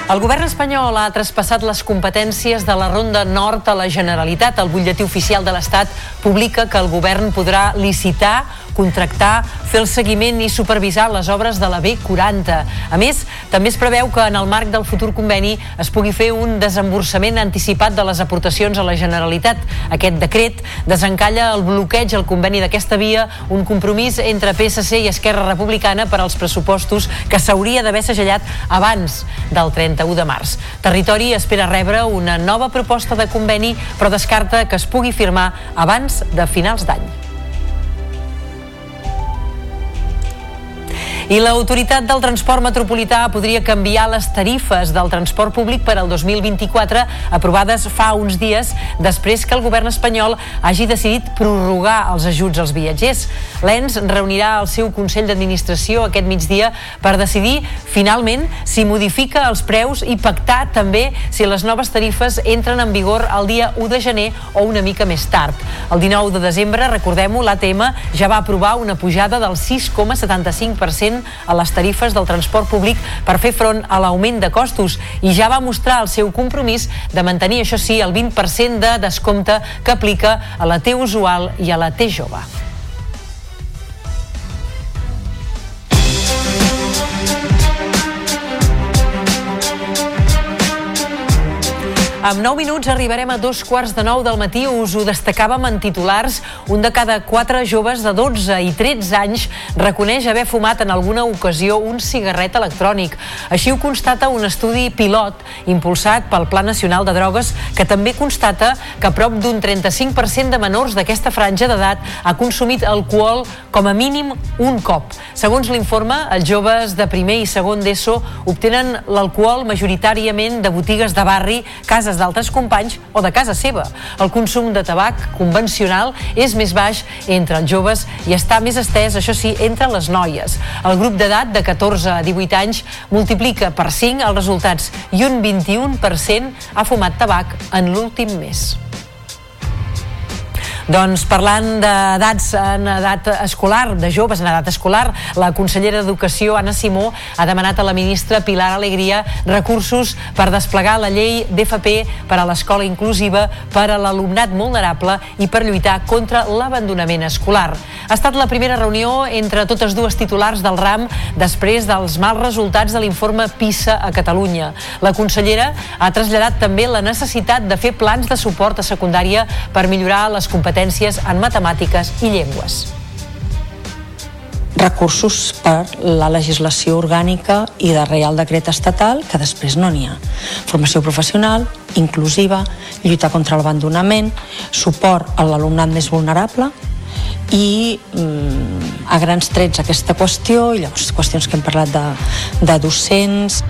El govern espanyol ha traspassat les competències de la Ronda Nord a la Generalitat. El butlletí oficial de l'Estat publica que el govern podrà licitar, contractar, fer el seguiment i supervisar les obres de la B40. A més, també es preveu que en el marc del futur conveni es pugui fer un desemborsament anticipat de les aportacions a la Generalitat. Aquest decret desencalla el bloqueig al conveni d'aquesta via, un compromís entre PSC i Esquerra Republicana per als pressupostos que s'hauria d'haver segellat abans del 31 de març. Territori espera rebre una nova proposta de conveni, però descarta que es pugui firmar abans de finals d'any. I l'autoritat del transport metropolità podria canviar les tarifes del transport públic per al 2024 aprovades fa uns dies després que el govern espanyol hagi decidit prorrogar els ajuts als viatgers. L'ENS reunirà el seu Consell d'Administració aquest migdia per decidir finalment si modifica els preus i pactar també si les noves tarifes entren en vigor el dia 1 de gener o una mica més tard. El 19 de desembre, recordem-ho, l'ATM ja va aprovar una pujada del 6,75% a les tarifes del transport públic per fer front a l'augment de costos i ja va mostrar el seu compromís de mantenir, això sí, el 20% de descompte que aplica a la T usual i a la T jove. Amb 9 minuts arribarem a dos quarts de 9 del matí. Us ho destacàvem en titulars. Un de cada quatre joves de 12 i 13 anys reconeix haver fumat en alguna ocasió un cigarret electrònic. Així ho constata un estudi pilot impulsat pel Pla Nacional de Drogues que també constata que prop d'un 35% de menors d'aquesta franja d'edat ha consumit alcohol com a mínim un cop. Segons l'informe, els joves de primer i segon d'ESO obtenen l'alcohol majoritàriament de botigues de barri, cases d'altres companys o de casa seva. El consum de tabac convencional és més baix entre els joves i està més estès, això sí, entre les noies. El grup d'edat de 14 a 18 anys multiplica per 5 els resultats i un 21% ha fumat tabac en l'últim mes. Doncs parlant d'edats en edat escolar, de joves en edat escolar, la consellera d'Educació, Anna Simó, ha demanat a la ministra Pilar Alegria recursos per desplegar la llei d'FP per a l'escola inclusiva per a l'alumnat vulnerable i per lluitar contra l'abandonament escolar. Ha estat la primera reunió entre totes dues titulars del RAM després dels mals resultats de l'informe PISA a Catalunya. La consellera ha traslladat també la necessitat de fer plans de suport a secundària per millorar les competències en matemàtiques i llengües recursos per la legislació orgànica i de Reial Decret Estatal, que després no n'hi ha. Formació professional, inclusiva, lluitar contra l'abandonament, suport a l'alumnat més vulnerable i mm, a grans trets aquesta qüestió i llavors qüestions que hem parlat de, de docents.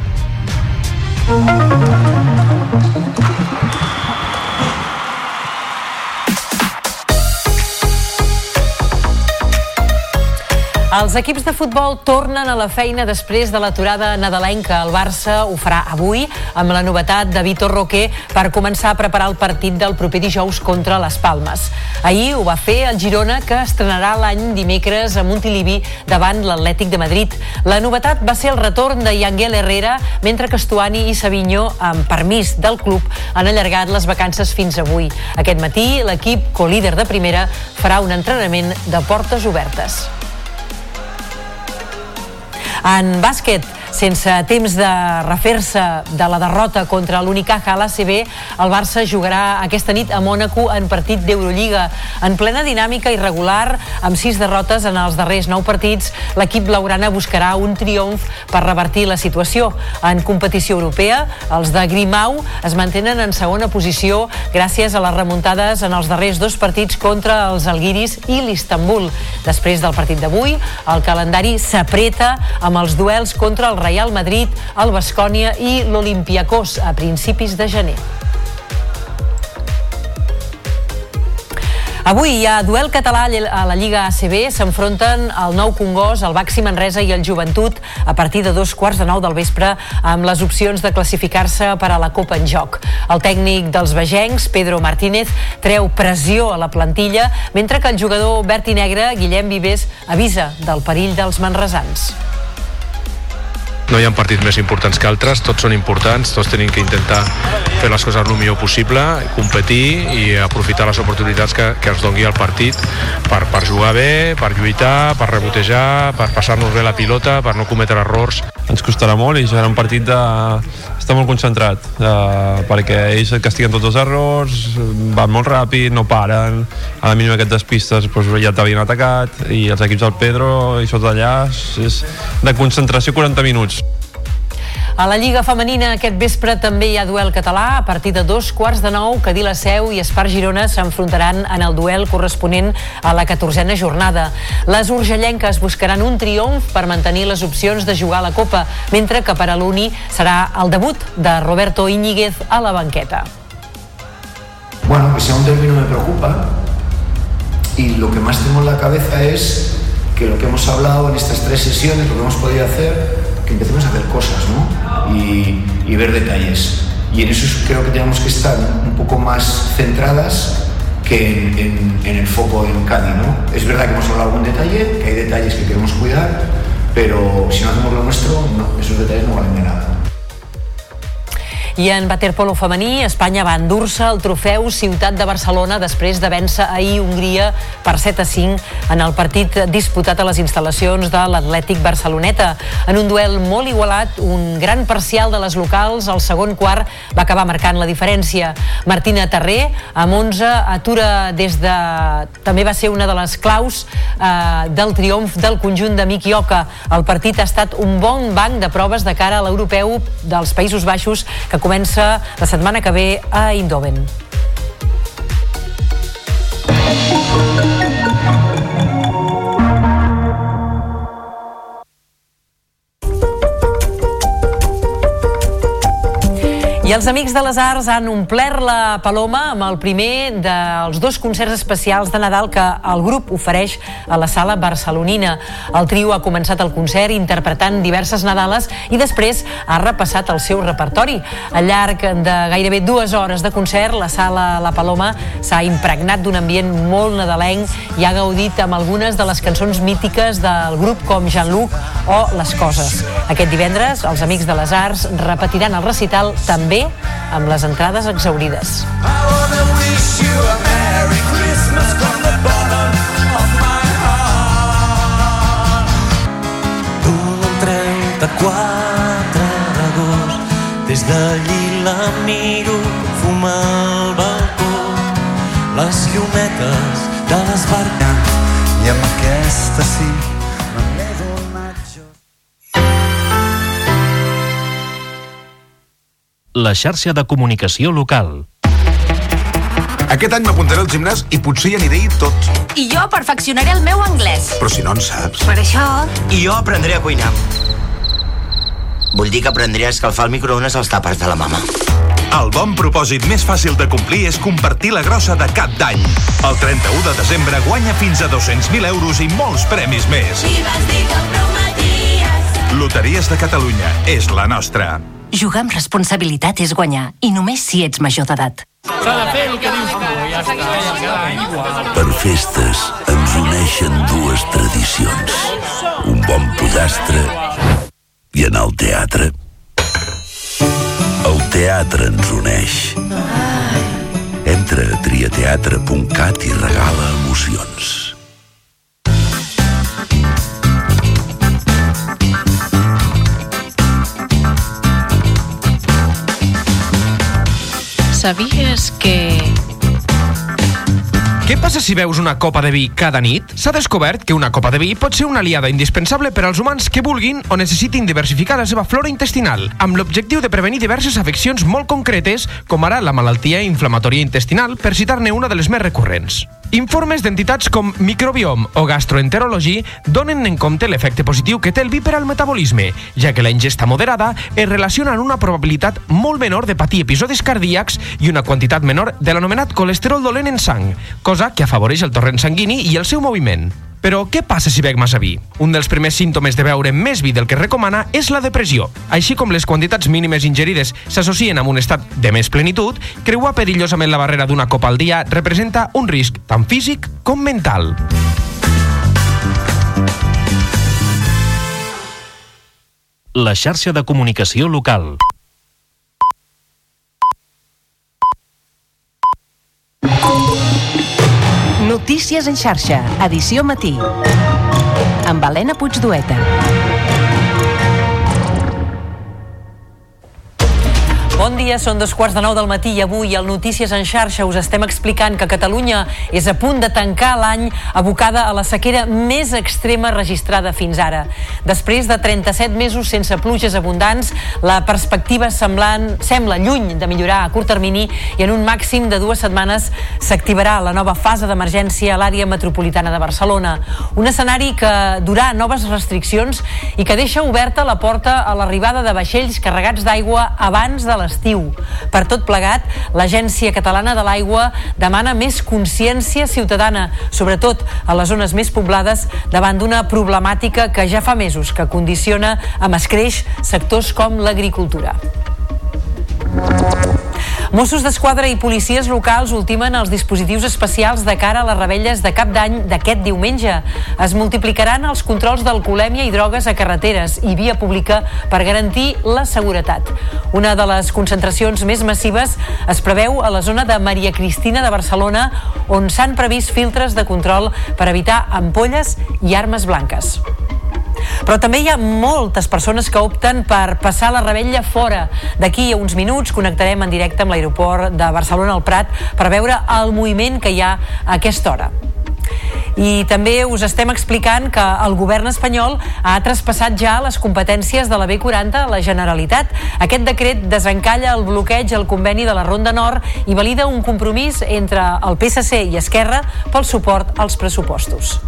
Els equips de futbol tornen a la feina després de l'aturada nadalenca. El Barça ho farà avui amb la novetat de Vitor Roquer per començar a preparar el partit del proper dijous contra les Palmes. Ahir ho va fer el Girona, que estrenarà l'any dimecres a Montilivi davant l'Atlètic de Madrid. La novetat va ser el retorn de Yanguel Herrera, mentre que Estuani i Savinho, amb permís del club, han allargat les vacances fins avui. Aquest matí, l'equip, co-líder de primera, farà un entrenament de portes obertes. En bàsquet, sense temps de refer-se de la derrota contra l'Unicaja a l'ACB, el Barça jugarà aquesta nit a Mònaco en partit d'Eurolliga. En plena dinàmica irregular, amb sis derrotes en els darrers nou partits, l'equip blaugrana buscarà un triomf per revertir la situació. En competició europea, els de Grimau es mantenen en segona posició gràcies a les remuntades en els darrers dos partits contra els Alguiris i l'Istanbul. Després del partit d'avui, el calendari s'apreta amb els duels contra el Real Madrid, el Bascònia i l'Olimpiakos a principis de gener. Avui hi ha duel català a la Lliga ACB. S'enfronten el nou Congost, el Baxi Manresa i el Joventut a partir de dos quarts de nou del vespre amb les opcions de classificar-se per a la Copa en joc. El tècnic dels vegencs, Pedro Martínez, treu pressió a la plantilla, mentre que el jugador verd i negre, Guillem Vives, avisa del perill dels manresans. No hi ha partits més importants que altres, tots són importants, tots tenim que intentar fer les coses el millor possible, competir i aprofitar les oportunitats que, que ens dongui el partit per, per jugar bé, per lluitar, per rebotejar, per passar-nos bé la pilota, per no cometre errors. Ens costarà molt i serà un partit de... està molt concentrat eh, perquè ells et castiguen tots els errors van molt ràpid, no paren. A la mínima que et despistes doncs ja t'havien atacat i els equips del Pedro i sota allà és de concentració 40 minuts A la Lliga Femenina aquest vespre també hi ha duel català. A partir de dos quarts de nou, Cadí la Seu i Espar Girona s'enfrontaran en el duel corresponent a la catorzena jornada. Les urgellenques buscaran un triomf per mantenir les opcions de jugar a la Copa, mentre que per a l'Uni serà el debut de Roberto Íñiguez a la banqueta. Bueno, que sea un derbi no me preocupa y lo que más tengo en la cabeza es que lo que hemos hablado en estas tres sesiones, lo que hemos podido hacer, que empecemos a hacer cosas ¿no? y, ver detalles. Y en eso creo que tenemos que estar un poco más centradas que en, el foco en Cádiz. ¿no? Es verdad que hemos hablado de algún detalle, que hay detalles que queremos cuidar, pero si no hacemos lo nuestro, esos detalles no valen de nada. I en waterpolo femení, Espanya va endur-se el trofeu Ciutat de Barcelona després de vèncer ahir Hongria per 7 a 5 en el partit disputat a les instal·lacions de l'Atlètic Barceloneta. En un duel molt igualat, un gran parcial de les locals, el segon quart va acabar marcant la diferència. Martina Terré, amb 11, atura des de... també va ser una de les claus eh, del triomf del conjunt de Miki Oka. El partit ha estat un bon banc de proves de cara a l'europeu dels Països Baixos que comença la setmana que ve a Eindhoven. I els Amics de les Arts han omplert la Paloma amb el primer dels dos concerts especials de Nadal que el grup ofereix a la sala barcelonina. El trio ha començat el concert interpretant diverses Nadales i després ha repassat el seu repertori. Al llarg de gairebé dues hores de concert, la sala La Paloma s'ha impregnat d'un ambient molt nadalenc i ha gaudit amb algunes de les cançons mítiques del grup com Jean-Luc o Les Coses. Aquest divendres, els Amics de les Arts repetiran el recital també amb les entrades exaurides. wish you a Merry Christmas from the bottom of my heart. Un 34 d'agost Des d'allí la miro fuma al balcó Les llumetes de les barques I amb aquesta sí La xarxa de comunicació local. Aquest any m'apuntaré al gimnàs i potser hi aniré tot. I jo perfeccionaré el meu anglès. Però si no en saps. Per això... I jo aprendré a cuinar. Vull dir que aprendré a escalfar el microones als tàpers de la mama. El bon propòsit més fàcil de complir és compartir la grossa de cap d'any. El 31 de desembre guanya fins a 200.000 euros i molts premis més. Loteries de Catalunya és la nostra. Jugar amb responsabilitat és guanyar, i només si ets major d'edat. S'ha de fer el que dius tu, ja està. Per festes ens uneixen dues tradicions. Un bon pollastre i anar al teatre. El teatre ens uneix. Entra a triateatre.cat i regala emocions. ¿Sabías que Què passa si veus una copa de vi cada nit? S'ha descobert que una copa de vi pot ser una aliada indispensable per als humans que vulguin o necessitin diversificar la seva flora intestinal, amb l'objectiu de prevenir diverses afeccions molt concretes, com ara la malaltia inflamatòria intestinal, per citar-ne una de les més recurrents. Informes d'entitats com Microbiom o Gastroenterology donen en compte l'efecte positiu que té el vi per al metabolisme, ja que la ingesta moderada es relaciona amb una probabilitat molt menor de patir episodis cardíacs i una quantitat menor de l'anomenat colesterol dolent en sang, cosa que afavoreix el torrent sanguini i el seu moviment. Però què passa si bec massa vi? Un dels primers símptomes de beure més vi del que recomana és la depressió. Així com les quantitats mínimes ingerides s'associen amb un estat de més plenitud, creuar perillosament la barrera d'una copa al dia representa un risc tant físic com mental. La xarxa de comunicació local. Notícies en xarxa, edició matí. Amb Helena Puigdueta. Bon dia, són dos quarts de nou del matí i avui al Notícies en xarxa us estem explicant que Catalunya és a punt de tancar l'any abocada a la sequera més extrema registrada fins ara. Després de 37 mesos sense pluges abundants, la perspectiva semblant, sembla lluny de millorar a curt termini i en un màxim de dues setmanes s'activarà la nova fase d'emergència a l'àrea metropolitana de Barcelona. Un escenari que durà noves restriccions i que deixa oberta la porta a l'arribada de vaixells carregats d'aigua abans de l'estiu. Per tot plegat, l'Agència Catalana de l'Aigua demana més consciència ciutadana, sobretot a les zones més poblades, davant d'una problemàtica que ja fa mesos que condiciona amb escreix sectors com l'agricultura. Mossos d'Esquadra i policies locals ultimen els dispositius especials de cara a les rebelles de cap d'any d'aquest diumenge. Es multiplicaran els controls d'alcoholèmia i drogues a carreteres i via pública per garantir la seguretat. Una de les concentracions més massives es preveu a la zona de Maria Cristina de Barcelona, on s'han previst filtres de control per evitar ampolles i armes blanques. Però també hi ha moltes persones que opten per passar la rebella fora. D'aquí a uns minuts connectarem en directe amb l'aeroport de Barcelona al Prat per veure el moviment que hi ha a aquesta hora. I també us estem explicant que el govern espanyol ha traspassat ja les competències de la B40 a la Generalitat. Aquest decret desencalla el bloqueig al conveni de la Ronda Nord i valida un compromís entre el PSC i Esquerra pel suport als pressupostos.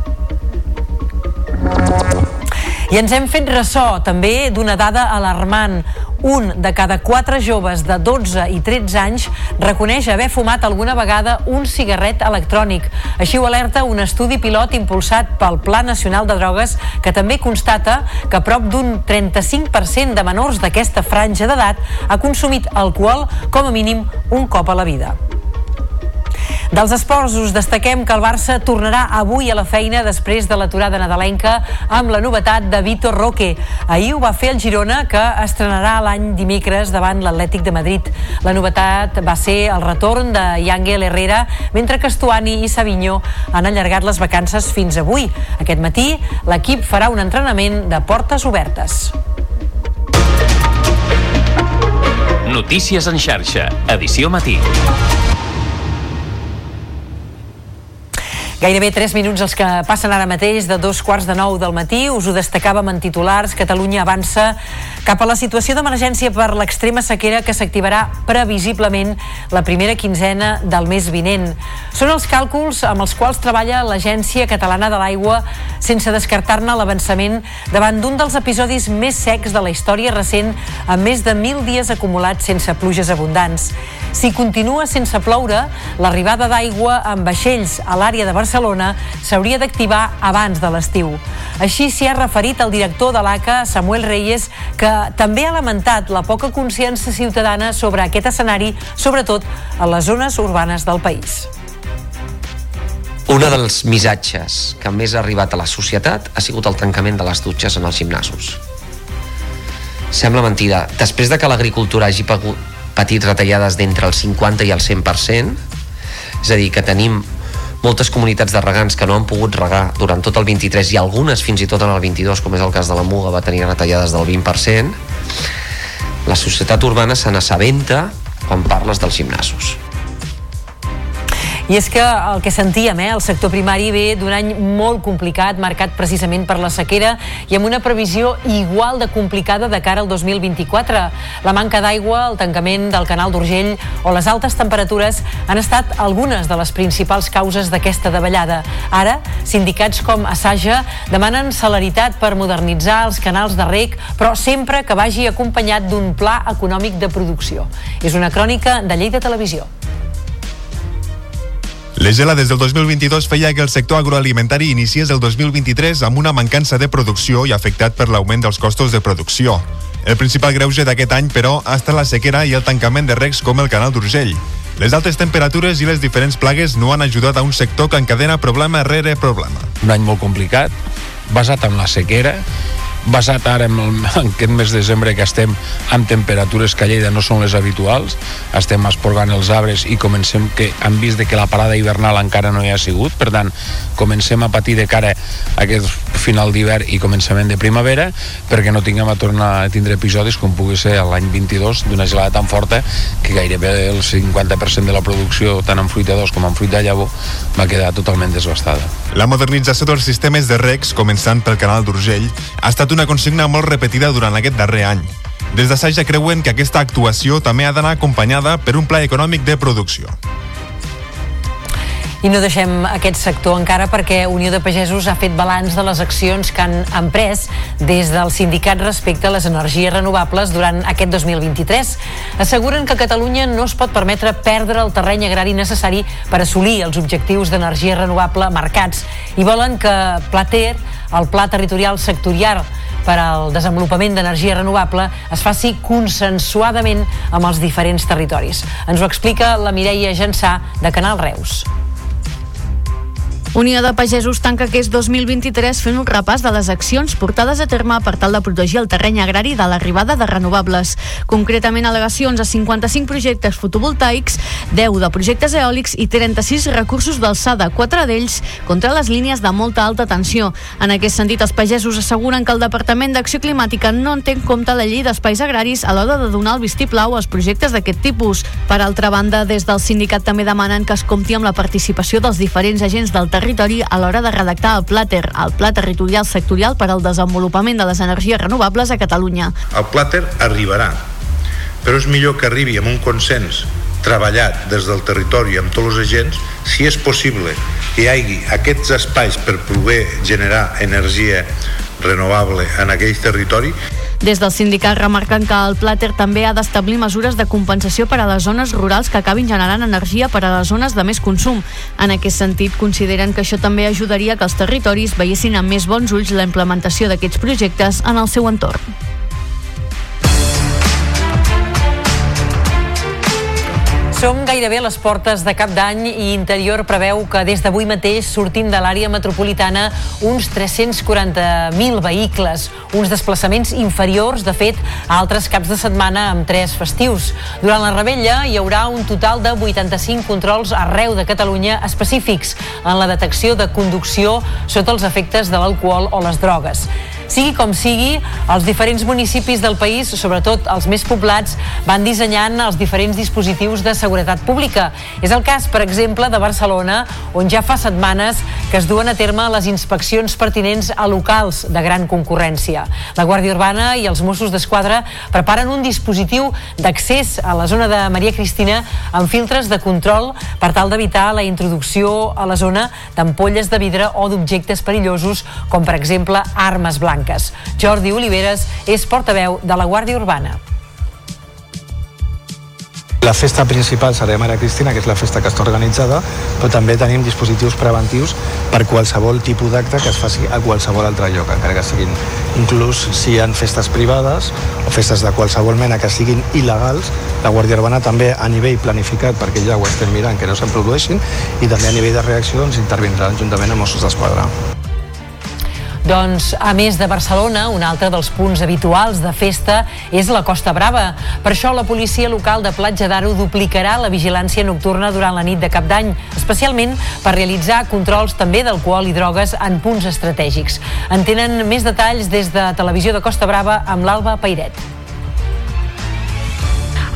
I ens hem fet ressò també d'una dada alarmant. Un de cada quatre joves de 12 i 13 anys reconeix haver fumat alguna vegada un cigarret electrònic. Així ho alerta un estudi pilot impulsat pel Pla Nacional de Drogues que també constata que prop d'un 35% de menors d'aquesta franja d'edat ha consumit alcohol com a mínim un cop a la vida. Dels esports us destaquem que el Barça tornarà avui a la feina després de l'aturada nadalenca amb la novetat de Vitor Roque. Ahir ho va fer el Girona, que estrenarà l'any dimecres davant l'Atlètic de Madrid. La novetat va ser el retorn de Yangel Herrera, mentre que Estuani i Savinho han allargat les vacances fins avui. Aquest matí l'equip farà un entrenament de portes obertes. Notícies en xarxa, edició matí. Gairebé 3 minuts els que passen ara mateix de dos quarts de nou del matí. Us ho destacàvem en titulars. Catalunya avança cap a la situació d'emergència per l'extrema sequera que s'activarà previsiblement la primera quinzena del mes vinent. Són els càlculs amb els quals treballa l'Agència Catalana de l'Aigua sense descartar-ne l'avançament davant d'un dels episodis més secs de la història recent amb més de 1.000 dies acumulats sense pluges abundants. Si continua sense ploure, l'arribada d'aigua amb vaixells a l'àrea de Barcelona s'hauria d'activar abans de l'estiu. Així s'hi ha referit el director de l'ACA, Samuel Reyes, que també ha lamentat la poca consciència ciutadana sobre aquest escenari, sobretot a les zones urbanes del país. Un dels missatges que més ha arribat a la societat ha sigut el tancament de les dutxes en els gimnasos. Sembla mentida. Després de que l'agricultura hagi patit retallades d'entre el 50 i el 100%, és a dir, que tenim moltes comunitats de regants que no han pogut regar durant tot el 23 i algunes fins i tot en el 22, com és el cas de la Muga, va tenir retallades del 20%, la societat urbana se n'assabenta quan parles dels gimnasos. I és que el que sentíem, eh, el sector primari ve d'un any molt complicat, marcat precisament per la sequera i amb una previsió igual de complicada de cara al 2024. La manca d'aigua, el tancament del canal d'Urgell o les altes temperatures han estat algunes de les principals causes d'aquesta davallada. Ara, sindicats com Assaja demanen celeritat per modernitzar els canals de rec, però sempre que vagi acompanyat d'un pla econòmic de producció. És una crònica de Lleida Televisió. Les gelades del 2022 feia que el sector agroalimentari iniciés el 2023 amb una mancança de producció i afectat per l'augment dels costos de producció. El principal greuge d'aquest any, però, ha estat la sequera i el tancament de recs com el canal d'Urgell. Les altes temperatures i les diferents plagues no han ajudat a un sector que encadena problema rere problema. Un any molt complicat, basat en la sequera basat ara en, el, [LAUGHS] en aquest mes de desembre que estem amb temperatures que a Lleida no són les habituals, estem esporgant els arbres i comencem que han vist de que la parada hivernal encara no hi ha sigut, per tant, comencem a patir de cara a aquest final d'hivern i començament de primavera perquè no tinguem a tornar a tindre episodis com pugui ser l'any 22 d'una gelada tan forta que gairebé el 50% de la producció tant en fruitadors com en fruit de llavor va quedar totalment desbastada. La modernització dels sistemes de recs, començant pel canal d'Urgell, ha estat una consigna molt repetida durant aquest darrer any. Des de ja creuen que aquesta actuació també ha d'anar acompanyada per un pla econòmic de producció. I no deixem aquest sector encara perquè Unió de Pagesos ha fet balanç de les accions que han emprès des del sindicat respecte a les energies renovables durant aquest 2023. Asseguren que Catalunya no es pot permetre perdre el terreny agrari necessari per assolir els objectius d'energia renovable marcats i volen que Plater, el Pla Territorial Sectorial per al desenvolupament d'energia renovable es faci consensuadament amb els diferents territoris. Ens ho explica la Mireia Jansà de Canal Reus. Unió de Pagesos tanca aquest 2023 fent un repàs de les accions portades a terme per tal de protegir el terreny agrari de l'arribada de renovables. Concretament, al·legacions a 55 projectes fotovoltaics, 10 de projectes eòlics i 36 recursos d'alçada, 4 d'ells contra les línies de molta alta tensió. En aquest sentit, els pagesos asseguren que el Departament d'Acció Climàtica no en té en compte la llei d'espais agraris a l'hora de donar el vistiplau als projectes d'aquest tipus. Per altra banda, des del sindicat també demanen que es compti amb la participació dels diferents agents del territori territori a l'hora de redactar el Plater, el Pla Territorial Sectorial per al Desenvolupament de les Energies Renovables a Catalunya. El Plater arribarà, però és millor que arribi amb un consens treballat des del territori amb tots els agents, si és possible que hi hagi aquests espais per poder generar energia renovable en aquell territori des del sindicat remarquen que el Plater també ha d'establir mesures de compensació per a les zones rurals que acabin generant energia per a les zones de més consum. En aquest sentit, consideren que això també ajudaria que els territoris veiessin amb més bons ulls la implementació d'aquests projectes en el seu entorn. Som gairebé a les portes de cap d'any i Interior preveu que des d'avui mateix sortin de l'àrea metropolitana uns 340.000 vehicles, uns desplaçaments inferiors, de fet, a altres caps de setmana amb tres festius. Durant la rebella hi haurà un total de 85 controls arreu de Catalunya específics en la detecció de conducció sota els efectes de l'alcohol o les drogues. Sigui com sigui, els diferents municipis del país, sobretot els més poblats, van dissenyant els diferents dispositius de seguretat pública. És el cas, per exemple, de Barcelona, on ja fa setmanes que es duen a terme les inspeccions pertinents a locals de gran concurrència. La Guàrdia Urbana i els Mossos d'Esquadra preparen un dispositiu d'accés a la zona de Maria Cristina amb filtres de control per tal d'evitar la introducció a la zona d'ampolles de vidre o d'objectes perillosos, com per exemple armes blanques. Jordi Oliveres és portaveu de la Guàrdia Urbana. La festa principal serà Maria Cristina, que és la festa que està organitzada, però també tenim dispositius preventius per qualsevol tipus d'acte que es faci a qualsevol altre lloc, encara que siguin inclús si hi ha festes privades o festes de qualsevol mena que siguin il·legals, la Guàrdia Urbana també a nivell planificat, perquè ja ho estem mirant, que no se'n produeixin, i també a nivell de reacció ens intervindran juntament amb Mossos d'Esquadra. Doncs, a més de Barcelona, un altre dels punts habituals de festa és la Costa Brava. Per això la policia local de Platja d'Aro duplicarà la vigilància nocturna durant la nit de cap d'any, especialment per realitzar controls també d'alcohol i drogues en punts estratègics. En tenen més detalls des de Televisió de Costa Brava amb l'Alba Pairet.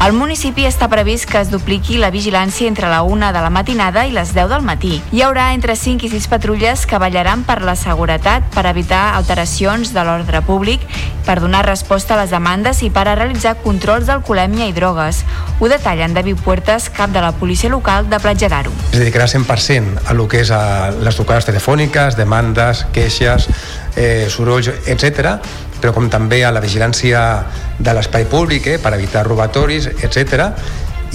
Al municipi està previst que es dupliqui la vigilància entre la 1 de la matinada i les 10 del matí. Hi haurà entre 5 i 6 patrulles que vetllaran per la seguretat, per evitar alteracions de l'ordre públic, per donar resposta a les demandes i per a realitzar controls d'alcoholèmia i drogues. Ho detalla en David Puertas, cap de la policia local de Platja d'Aro. Es dedicarà 100% a lo que és a les trucades telefòniques, demandes, queixes, eh, sorolls, etc però com també a la vigilància de l'espai públic eh, per evitar robatoris, etc.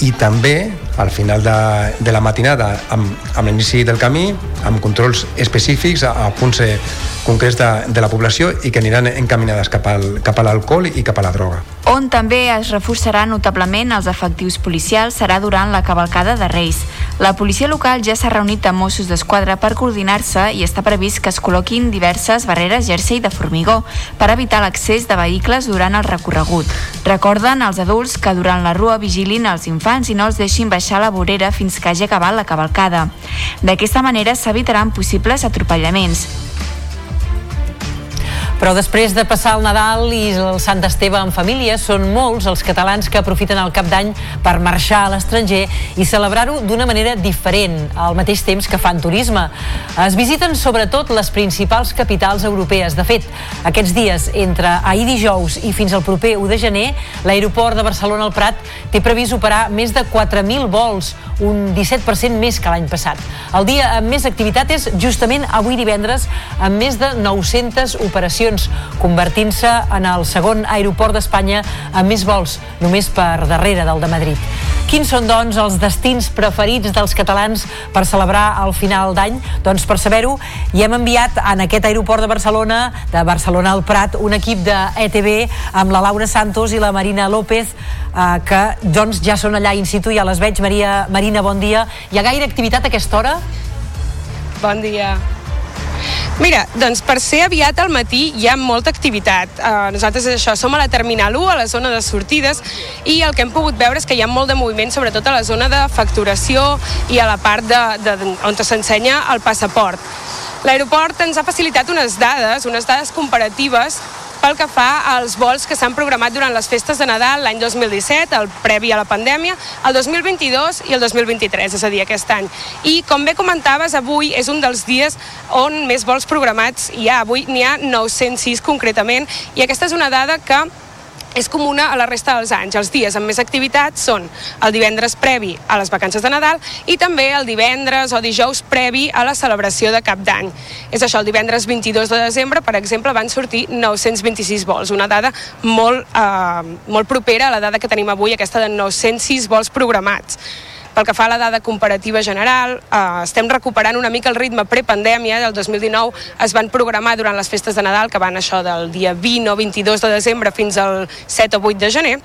I també al final de, de la matinada amb, amb l'inici del camí, amb controls específics a, a punts eh, concrets de, de la població i que aniran encaminades cap, al, cap a l'alcohol i cap a la droga. On també es reforçarà notablement els efectius policials serà durant la cavalcada de Reis. La policia local ja s'ha reunit amb Mossos d'Esquadra per coordinar-se i està previst que es col·loquin diverses barreres jersei de formigó per evitar l'accés de vehicles durant el recorregut. Recorden als adults que durant la rua vigilin els infants i no els deixin baixar la vorera fins que hagi acabat la cavalcada. D'aquesta manera s'evitaran possibles atropellaments. Però després de passar el Nadal i el Sant Esteve en família, són molts els catalans que aprofiten el cap d'any per marxar a l'estranger i celebrar-ho d'una manera diferent, al mateix temps que fan turisme. Es visiten sobretot les principals capitals europees. De fet, aquests dies, entre ahir dijous i fins al proper 1 de gener, l'aeroport de Barcelona al Prat té previst operar més de 4.000 vols, un 17% més que l'any passat. El dia amb més activitat és justament avui divendres, amb més de 900 operacions operacions, convertint-se en el segon aeroport d'Espanya amb més vols, només per darrere del de Madrid. Quins són, doncs, els destins preferits dels catalans per celebrar el final d'any? Doncs per saber-ho, hi hem enviat en aquest aeroport de Barcelona, de Barcelona al Prat, un equip de ETV amb la Laura Santos i la Marina López, eh, que doncs ja són allà in situ, ja les veig. Maria, Marina, bon dia. Hi ha gaire activitat a aquesta hora? Bon dia. Mira, doncs per ser aviat al matí hi ha molta activitat. Uh, nosaltres això, som a la Terminal 1, a la zona de sortides, i el que hem pogut veure és que hi ha molt de moviment, sobretot a la zona de facturació i a la part de, de, on s'ensenya el passaport. L'aeroport ens ha facilitat unes dades, unes dades comparatives pel que fa als vols que s'han programat durant les festes de Nadal l'any 2017, el previ a la pandèmia, el 2022 i el 2023, és a dir, aquest any. I com bé comentaves, avui és un dels dies on més vols programats hi ha. Avui n'hi ha 906 concretament i aquesta és una dada que és comuna a la resta dels anys. Els dies amb més activitat són el divendres previ a les vacances de Nadal i també el divendres o dijous previ a la celebració de Cap d'Any. És això, el divendres 22 de desembre, per exemple, van sortir 926 vols, una dada molt, eh, molt propera a la dada que tenim avui, aquesta de 906 vols programats. Pel que fa a la dada comparativa general, eh, estem recuperant una mica el ritme prepandèmia. Del 2019 es van programar durant les festes de Nadal, que van això del dia 20 o 22 de desembre fins al 7 o 8 de gener,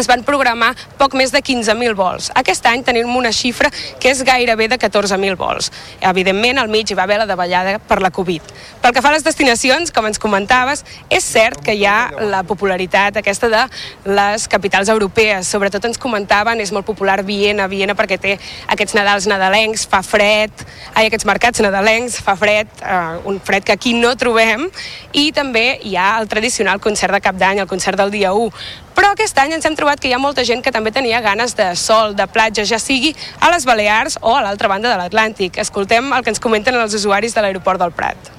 es van programar poc més de 15.000 vols. Aquest any tenim una xifra que és gairebé de 14.000 vols. Evidentment, al mig hi va haver la davallada per la Covid. Pel que fa a les destinacions, com ens comentaves, és cert que hi ha la popularitat aquesta de les capitals europees. Sobretot ens comentaven, és molt popular Viena, Viena perquè té aquests Nadals nadalencs, fa fred, ai, aquests mercats nadalencs, fa fred, eh, un fred que aquí no trobem, i també hi ha el tradicional concert de cap d'any, el concert del dia 1. Però aquest any ens hem trobat que hi ha molta gent que també tenia ganes de sol, de platja, ja sigui a les Balears o a l'altra banda de l'Atlàntic. Escoltem el que ens comenten els usuaris de l'aeroport del Prat.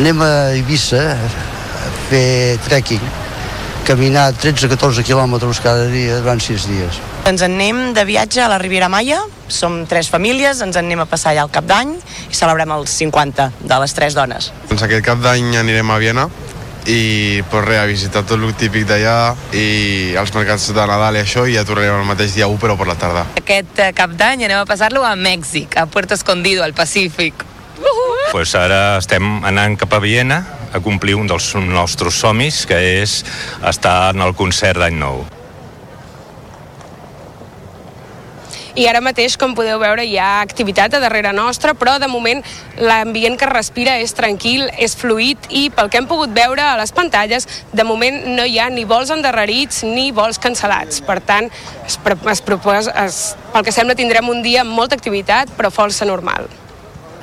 Anem a Eivissa a fer trekking, caminar 13-14 quilòmetres cada dia durant 6 dies. Ens en anem de viatge a la Riviera Maia, som tres famílies, ens en anem a passar allà al cap d'any i celebrem els 50 de les tres dones. Doncs aquest cap d'any anirem a Viena i pues res, a visitar tot el típic d'allà i els mercats de Nadal i això i ja tornarem el mateix dia 1 però per la tarda. Aquest eh, cap d'any anem a passar-lo a Mèxic, a Puerto Escondido, al Pacífic. Pues ara estem anant cap a Viena a complir un dels nostres somnis, que és estar en el concert d'any nou. I ara mateix, com podeu veure, hi ha activitat a darrere nostra, però de moment l'ambient que respira és tranquil, és fluid i pel que hem pogut veure a les pantalles, de moment no hi ha ni vols endarrerits ni vols cancel·lats. Per tant, es, es proposa, es, pel que sembla tindrem un dia amb molta activitat, però força normal.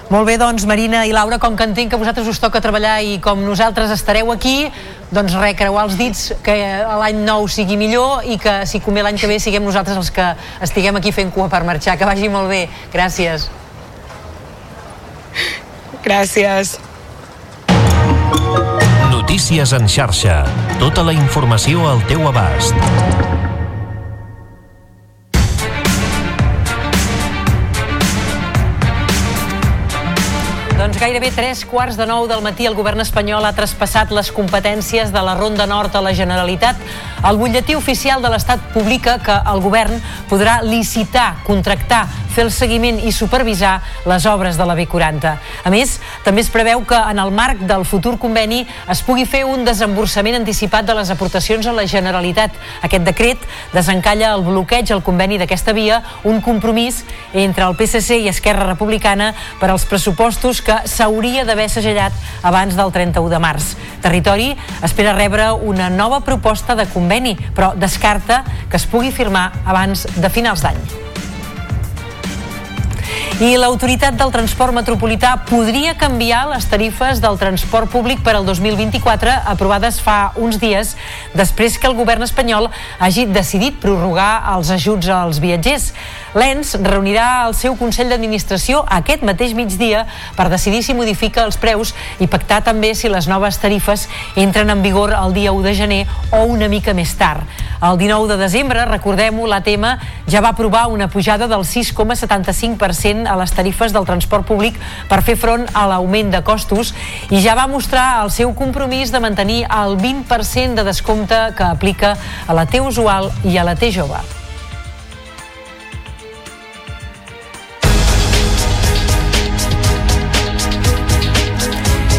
Molt bé, doncs, Marina i Laura, com que entenc que vosaltres us toca treballar i com nosaltres estareu aquí, doncs res, creuar els dits que l'any nou sigui millor i que si convé l'any que ve siguem nosaltres els que estiguem aquí fent cua per marxar. Que vagi molt bé. Gràcies. Gràcies. Notícies en xarxa. Tota la informació al teu abast. Doncs gairebé tres quarts de nou del matí el govern espanyol ha traspassat les competències de la Ronda Nord a la Generalitat. El butlletí oficial de l'Estat publica que el govern podrà licitar, contractar, fer el seguiment i supervisar les obres de la B40. A més, també es preveu que en el marc del futur conveni es pugui fer un desemborsament anticipat de les aportacions a la Generalitat. Aquest decret desencalla el bloqueig al conveni d'aquesta via, un compromís entre el PSC i Esquerra Republicana per als pressupostos que s'hauria d'haver segellat abans del 31 de març. Territori espera rebre una nova proposta de conveni, però descarta que es pugui firmar abans de finals d'any. I l'autoritat del transport metropolità podria canviar les tarifes del transport públic per al 2024 aprovades fa uns dies després que el govern espanyol hagi decidit prorrogar els ajuts als viatgers. L'ENS reunirà el seu Consell d'Administració aquest mateix migdia per decidir si modifica els preus i pactar també si les noves tarifes entren en vigor el dia 1 de gener o una mica més tard. El 19 de desembre, recordem-ho, l'ATM ja va aprovar una pujada del 6,75% a les tarifes del transport públic per fer front a l'augment de costos i ja va mostrar el seu compromís de mantenir el 20% de descompte que aplica a la T usual i a la T jove.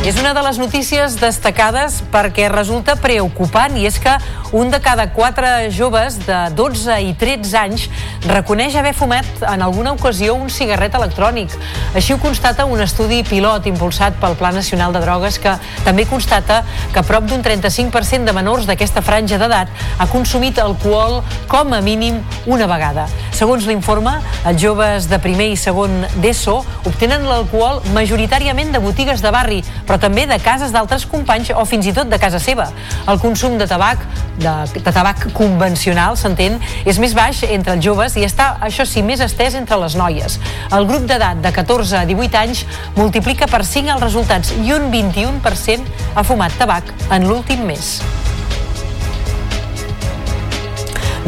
És una de les notícies destacades perquè resulta preocupant i és que un de cada quatre joves de 12 i 13 anys reconeix haver fumat en alguna ocasió un cigarret electrònic. Així ho constata un estudi pilot impulsat pel Pla Nacional de Drogues que també constata que prop d'un 35% de menors d'aquesta franja d'edat ha consumit alcohol com a mínim una vegada. Segons l'informe, els joves de primer i segon d'ESO obtenen l'alcohol majoritàriament de botigues de barri, però també de cases d'altres companys o fins i tot de casa seva. El consum de tabac, de, de tabac convencional, s'entén, és més baix entre els joves i està, això sí, més estès entre les noies. El grup d'edat de 14 a 18 anys multiplica per 5 els resultats i un 21% ha fumat tabac en l'últim mes.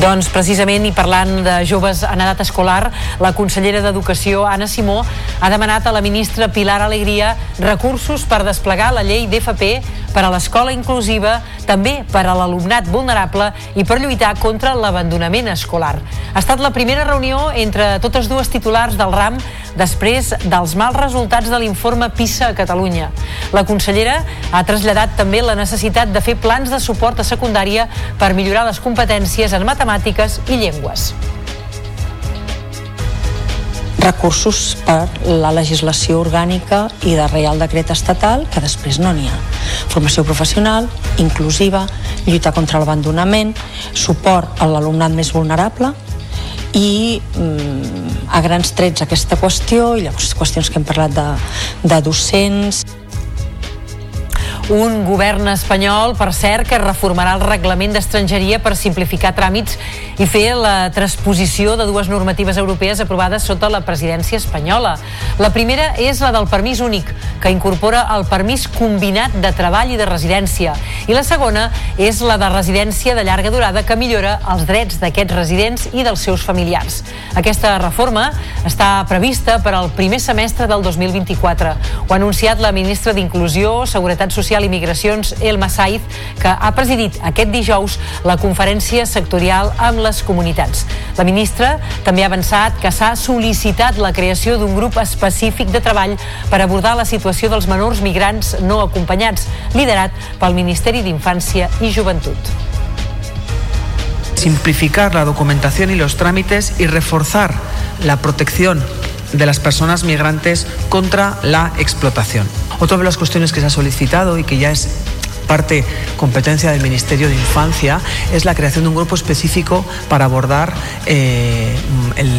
Doncs precisament i parlant de joves en edat escolar, la consellera d'Educació, Anna Simó, ha demanat a la ministra Pilar Alegria recursos per desplegar la llei d'FP per a l'escola inclusiva, també per a l'alumnat vulnerable i per lluitar contra l'abandonament escolar. Ha estat la primera reunió entre totes dues titulars del RAM després dels mals resultats de l'informe PISA a Catalunya. La consellera ha traslladat també la necessitat de fer plans de suport a secundària per millorar les competències en matemàtiques i llengües recursos per la legislació orgànica i de Real Decret Estatal, que després no n'hi ha. Formació professional, inclusiva, lluita contra l'abandonament, suport a l'alumnat més vulnerable, i mm, a grans trets aquesta qüestió i les qüestions que hem parlat de, de docents un govern espanyol, per cert, que reformarà el reglament d'estrangeria per simplificar tràmits i fer la transposició de dues normatives europees aprovades sota la presidència espanyola. La primera és la del permís únic, que incorpora el permís combinat de treball i de residència. I la segona és la de residència de llarga durada, que millora els drets d'aquests residents i dels seus familiars. Aquesta reforma està prevista per al primer semestre del 2024. Ho ha anunciat la ministra d'Inclusió, Seguretat Social Social i Migracions, Elma Saiz, que ha presidit aquest dijous la conferència sectorial amb les comunitats. La ministra també ha avançat que s'ha sol·licitat la creació d'un grup específic de treball per abordar la situació dels menors migrants no acompanyats, liderat pel Ministeri d'Infància i Joventut simplificar la documentación y los trámites y reforzar la protección de las personas migrantes contra la explotación. Otra de las cuestiones que se ha solicitado y que ya es parte competencia del Ministerio de Infancia es la creación de un grupo específico para abordar eh, el,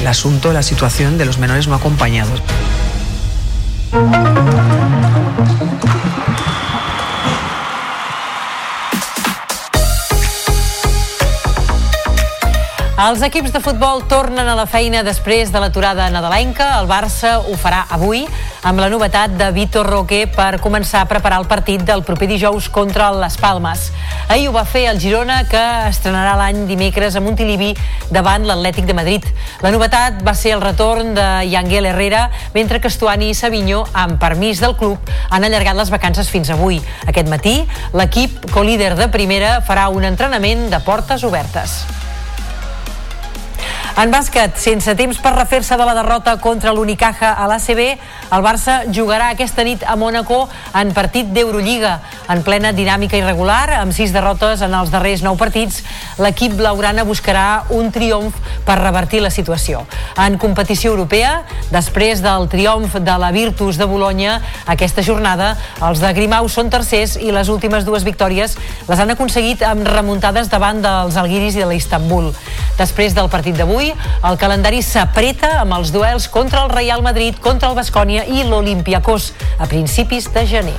el asunto, la situación de los menores no acompañados. Els equips de futbol tornen a la feina després de l'aturada nadalenca. El Barça ho farà avui amb la novetat de Vitor Roque per començar a preparar el partit del proper dijous contra les Palmes. Ahir ho va fer el Girona, que estrenarà l'any dimecres a Montilivi davant l'Atlètic de Madrid. La novetat va ser el retorn de Yanguel Herrera, mentre que Estuani i Savinho, amb permís del club, han allargat les vacances fins avui. Aquest matí, l'equip, co-líder de primera, farà un entrenament de portes obertes. En bàsquet, sense temps per refer-se de la derrota contra l'Unicaja a l'ACB, el Barça jugarà aquesta nit a Mónaco en partit d'Eurolliga. En plena dinàmica irregular, amb sis derrotes en els darrers nou partits, l'equip blaugrana buscarà un triomf per revertir la situació. En competició europea, després del triomf de la Virtus de Bologna, aquesta jornada, els de Grimau són tercers i les últimes dues victòries les han aconseguit amb remuntades davant dels Alguiris i de l'Istanbul. Després del partit d'avui, el calendari s'apreta amb els duels contra el Real Madrid, contra el Bascònia i l'Olimpiakos a principis de gener.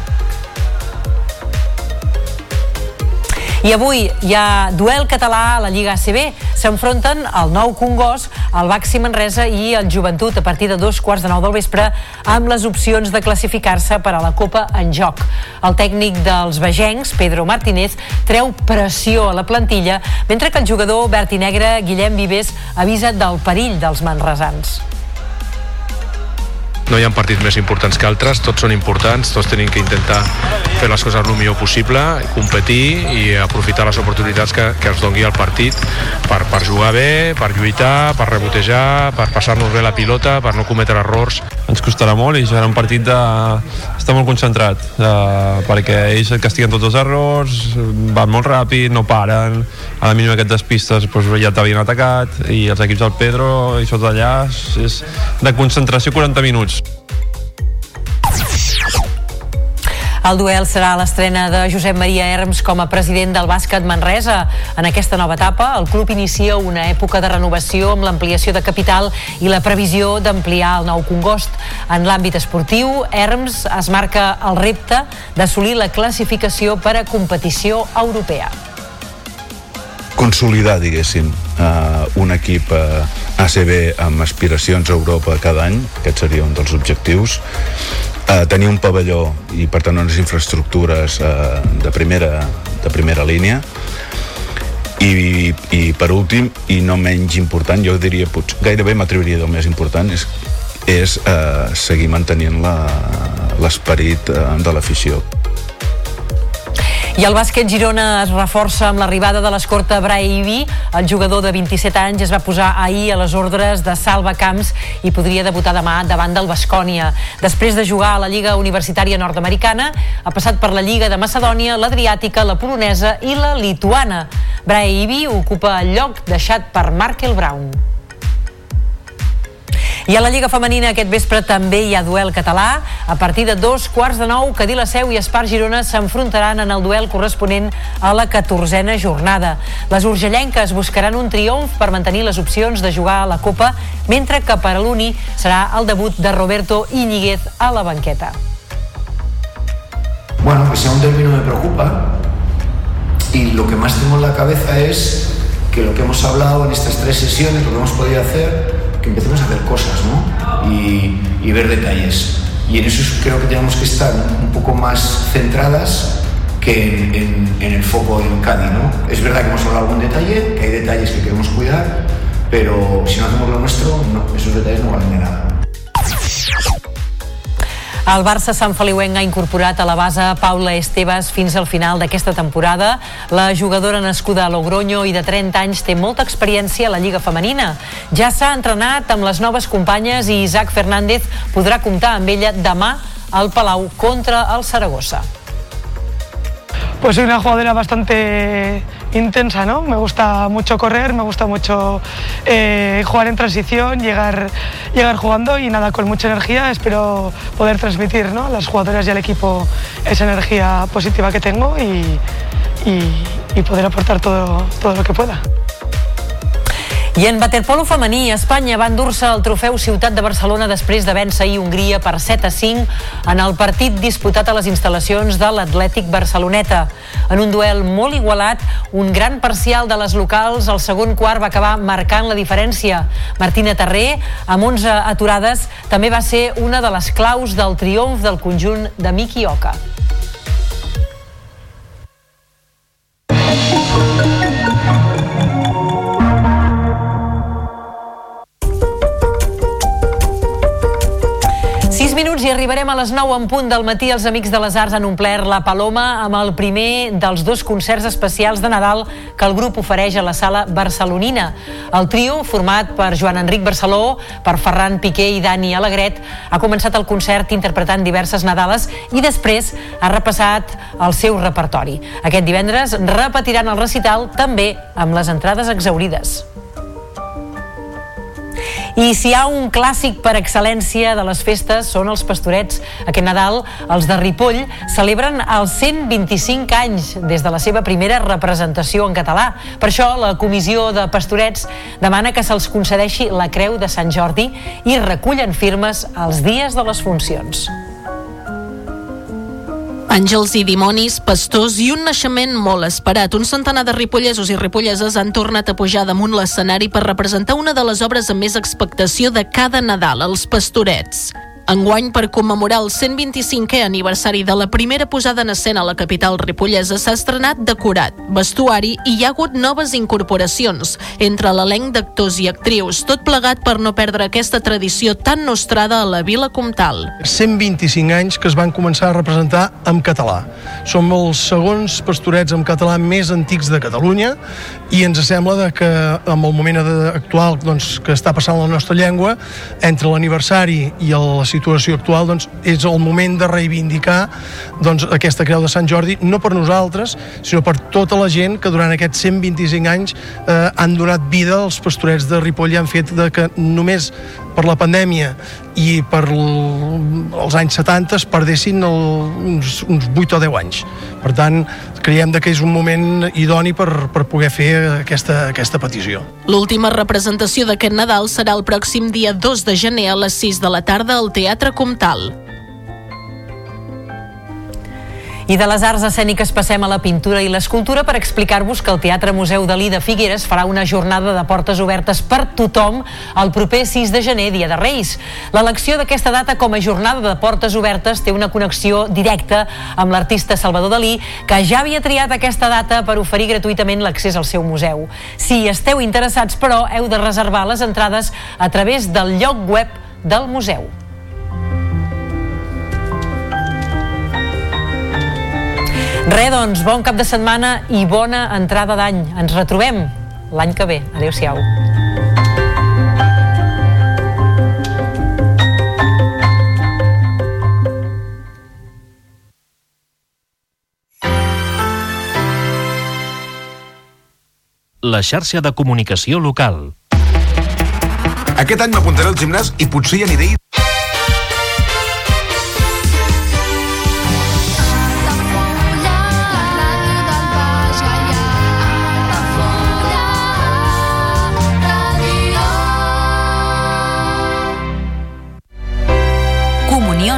I avui hi ha duel català a la Lliga ACB. S'enfronten el nou Congost, el Baxi Manresa i el Joventut a partir de dos quarts de nou del vespre amb les opcions de classificar-se per a la Copa en joc. El tècnic dels vegencs, Pedro Martínez, treu pressió a la plantilla, mentre que el jugador verd i negre, Guillem Vives, avisa del perill dels manresans no hi ha partits més importants que altres, tots són importants, tots tenim que intentar fer les coses el millor possible, competir i aprofitar les oportunitats que, que ens dongui el partit per, per jugar bé, per lluitar, per rebotejar, per passar-nos bé la pilota, per no cometre errors. Ens costarà molt i serà un partit de... estar molt concentrat, de... perquè ells castiguen tots els errors, van molt ràpid, no paren, a la mínima que et despistes doncs ja t'havien atacat i els equips del Pedro i sota allà és de concentració 40 minuts el duel serà l'estrena de Josep Maria Herms com a president del bàsquet Manresa. En aquesta nova etapa, el club inicia una època de renovació amb l'ampliació de capital i la previsió d'ampliar el nou Congost. En l'àmbit esportiu, Herms es marca el repte d'assolir la classificació per a competició europea consolidar, diguéssim, uh, un equip eh, ACB amb aspiracions a Europa cada any, aquest seria un dels objectius, uh, tenir un pavelló i per tant unes infraestructures uh, de, primera, de primera línia I, i per últim, i no menys important, jo diria, potser, gairebé m'atreviria del més important, és, és eh, seguir mantenint l'esperit eh, de l'afició. I el bàsquet Girona es reforça amb l'arribada de l'escorta Braivi. El jugador de 27 anys es va posar ahir a les ordres de Salva Camps i podria debutar demà davant del Bascònia. Després de jugar a la Lliga Universitària Nord-Americana, ha passat per la Lliga de Macedònia, l'Adriàtica, la Polonesa i la Lituana. Braivi ocupa el lloc deixat per Markel Brown. I a la Lliga Femenina aquest vespre també hi ha duel català. A partir de dos quarts de nou, Cadí la Seu i Espar Girona s'enfrontaran en el duel corresponent a la 14a jornada. Les urgellenques buscaran un triomf per mantenir les opcions de jugar a la Copa, mentre que per a l'Uni serà el debut de Roberto Iñiguez a la banqueta. Bueno, que sea un término me preocupa y lo que más tengo en la cabeza es que lo que hemos hablado en estas tres sesiones, lo que hemos podido hacer, que empecemos a hacer cosas ¿no? y, y ver detalles. Y en eso creo que tenemos que estar un poco más centradas que en, en, en, el foco en Cádiz. ¿no? Es verdad que hemos hablado algún detalle, que hay detalles que queremos cuidar, pero si no hacemos lo nuestro, no, esos detalles no valen de nada. El Barça Sant Feliuenc ha incorporat a la base Paula Estebas fins al final d'aquesta temporada. La jugadora nascuda a Logroño i de 30 anys té molta experiència a la Lliga Femenina. Ja s'ha entrenat amb les noves companyes i Isaac Fernández podrà comptar amb ella demà al Palau contra el Saragossa. Pues una jugadora bastante intensa, ¿no? Me gusta mucho correr, me gusta mucho eh, jugar en transición, llegar, llegar jugando y nada, con mucha energía. Espero poder transmitir ¿no? a las jugadoras y al equipo esa energía positiva que tengo y, y, poder aportar todo, todo lo que pueda. I en waterpolo femení, Espanya va endur-se el trofeu Ciutat de Barcelona després de vèncer ahir Hongria per 7 a 5 en el partit disputat a les instal·lacions de l'Atlètic Barceloneta. En un duel molt igualat, un gran parcial de les locals al segon quart va acabar marcant la diferència. Martina Terré, amb 11 aturades, també va ser una de les claus del triomf del conjunt de Miki Oka. Minuts i arribarem a les 9 en punt del matí. Els Amics de les Arts han omplert la Paloma amb el primer dels dos concerts especials de Nadal que el grup ofereix a la sala barcelonina. El trio, format per Joan Enric Barceló, per Ferran Piqué i Dani Alegret, ha començat el concert interpretant diverses Nadales i després ha repassat el seu repertori. Aquest divendres repetiran el recital també amb les entrades exaurides. I si hi ha un clàssic per excel·lència de les festes són els pastorets. Aquest Nadal, els de Ripoll celebren els 125 anys des de la seva primera representació en català. Per això, la Comissió de Pastorets demana que se'ls concedeixi la Creu de Sant Jordi i recullen firmes els dies de les funcions. Àngels i dimonis, pastors i un naixement molt esperat. Un centenar de ripollesos i ripolleses han tornat a pujar damunt l'escenari per representar una de les obres amb més expectació de cada Nadal, els pastorets. Enguany, per commemorar el 125è aniversari de la primera posada en escena a la capital ripollesa, s'ha estrenat decorat, vestuari i hi ha hagut noves incorporacions entre l'elenc d'actors i actrius, tot plegat per no perdre aquesta tradició tan nostrada a la vila comtal. 125 anys que es van començar a representar en català. Som els segons pastorets en català més antics de Catalunya i ens sembla de que amb el moment actual doncs, que està passant la nostra llengua, entre l'aniversari i la situació actual, doncs, és el moment de reivindicar doncs, aquesta Creu de Sant Jordi, no per nosaltres, sinó per tota la gent que durant aquests 125 anys eh, han donat vida als pastorets de Ripoll i han fet de que només per la pandèmia i per els anys 70 es perdessin el, uns, uns 8 o 10 anys. Per tant, creiem que és un moment idoni per, per poder fer aquesta, aquesta petició. L'última representació d'aquest Nadal serà el pròxim dia 2 de gener a les 6 de la tarda al Teatre Comtal. I de les arts escèniques passem a la pintura i l'escultura per explicar-vos que el Teatre Museu Dalí de Figueres farà una jornada de portes obertes per tothom el proper 6 de gener, dia de Reis. L'elecció d'aquesta data com a jornada de portes obertes té una connexió directa amb l'artista Salvador Dalí, que ja havia triat aquesta data per oferir gratuïtament l'accés al seu museu. Si esteu interessats, però, heu de reservar les entrades a través del lloc web del museu. Re, doncs, bon cap de setmana i bona entrada d'any. Ens retrobem l'any que ve. Adéu-siau. La xarxa de comunicació local. Aquest any m'apuntaré al gimnàs i potser hi aniré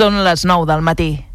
Són les 9 del matí.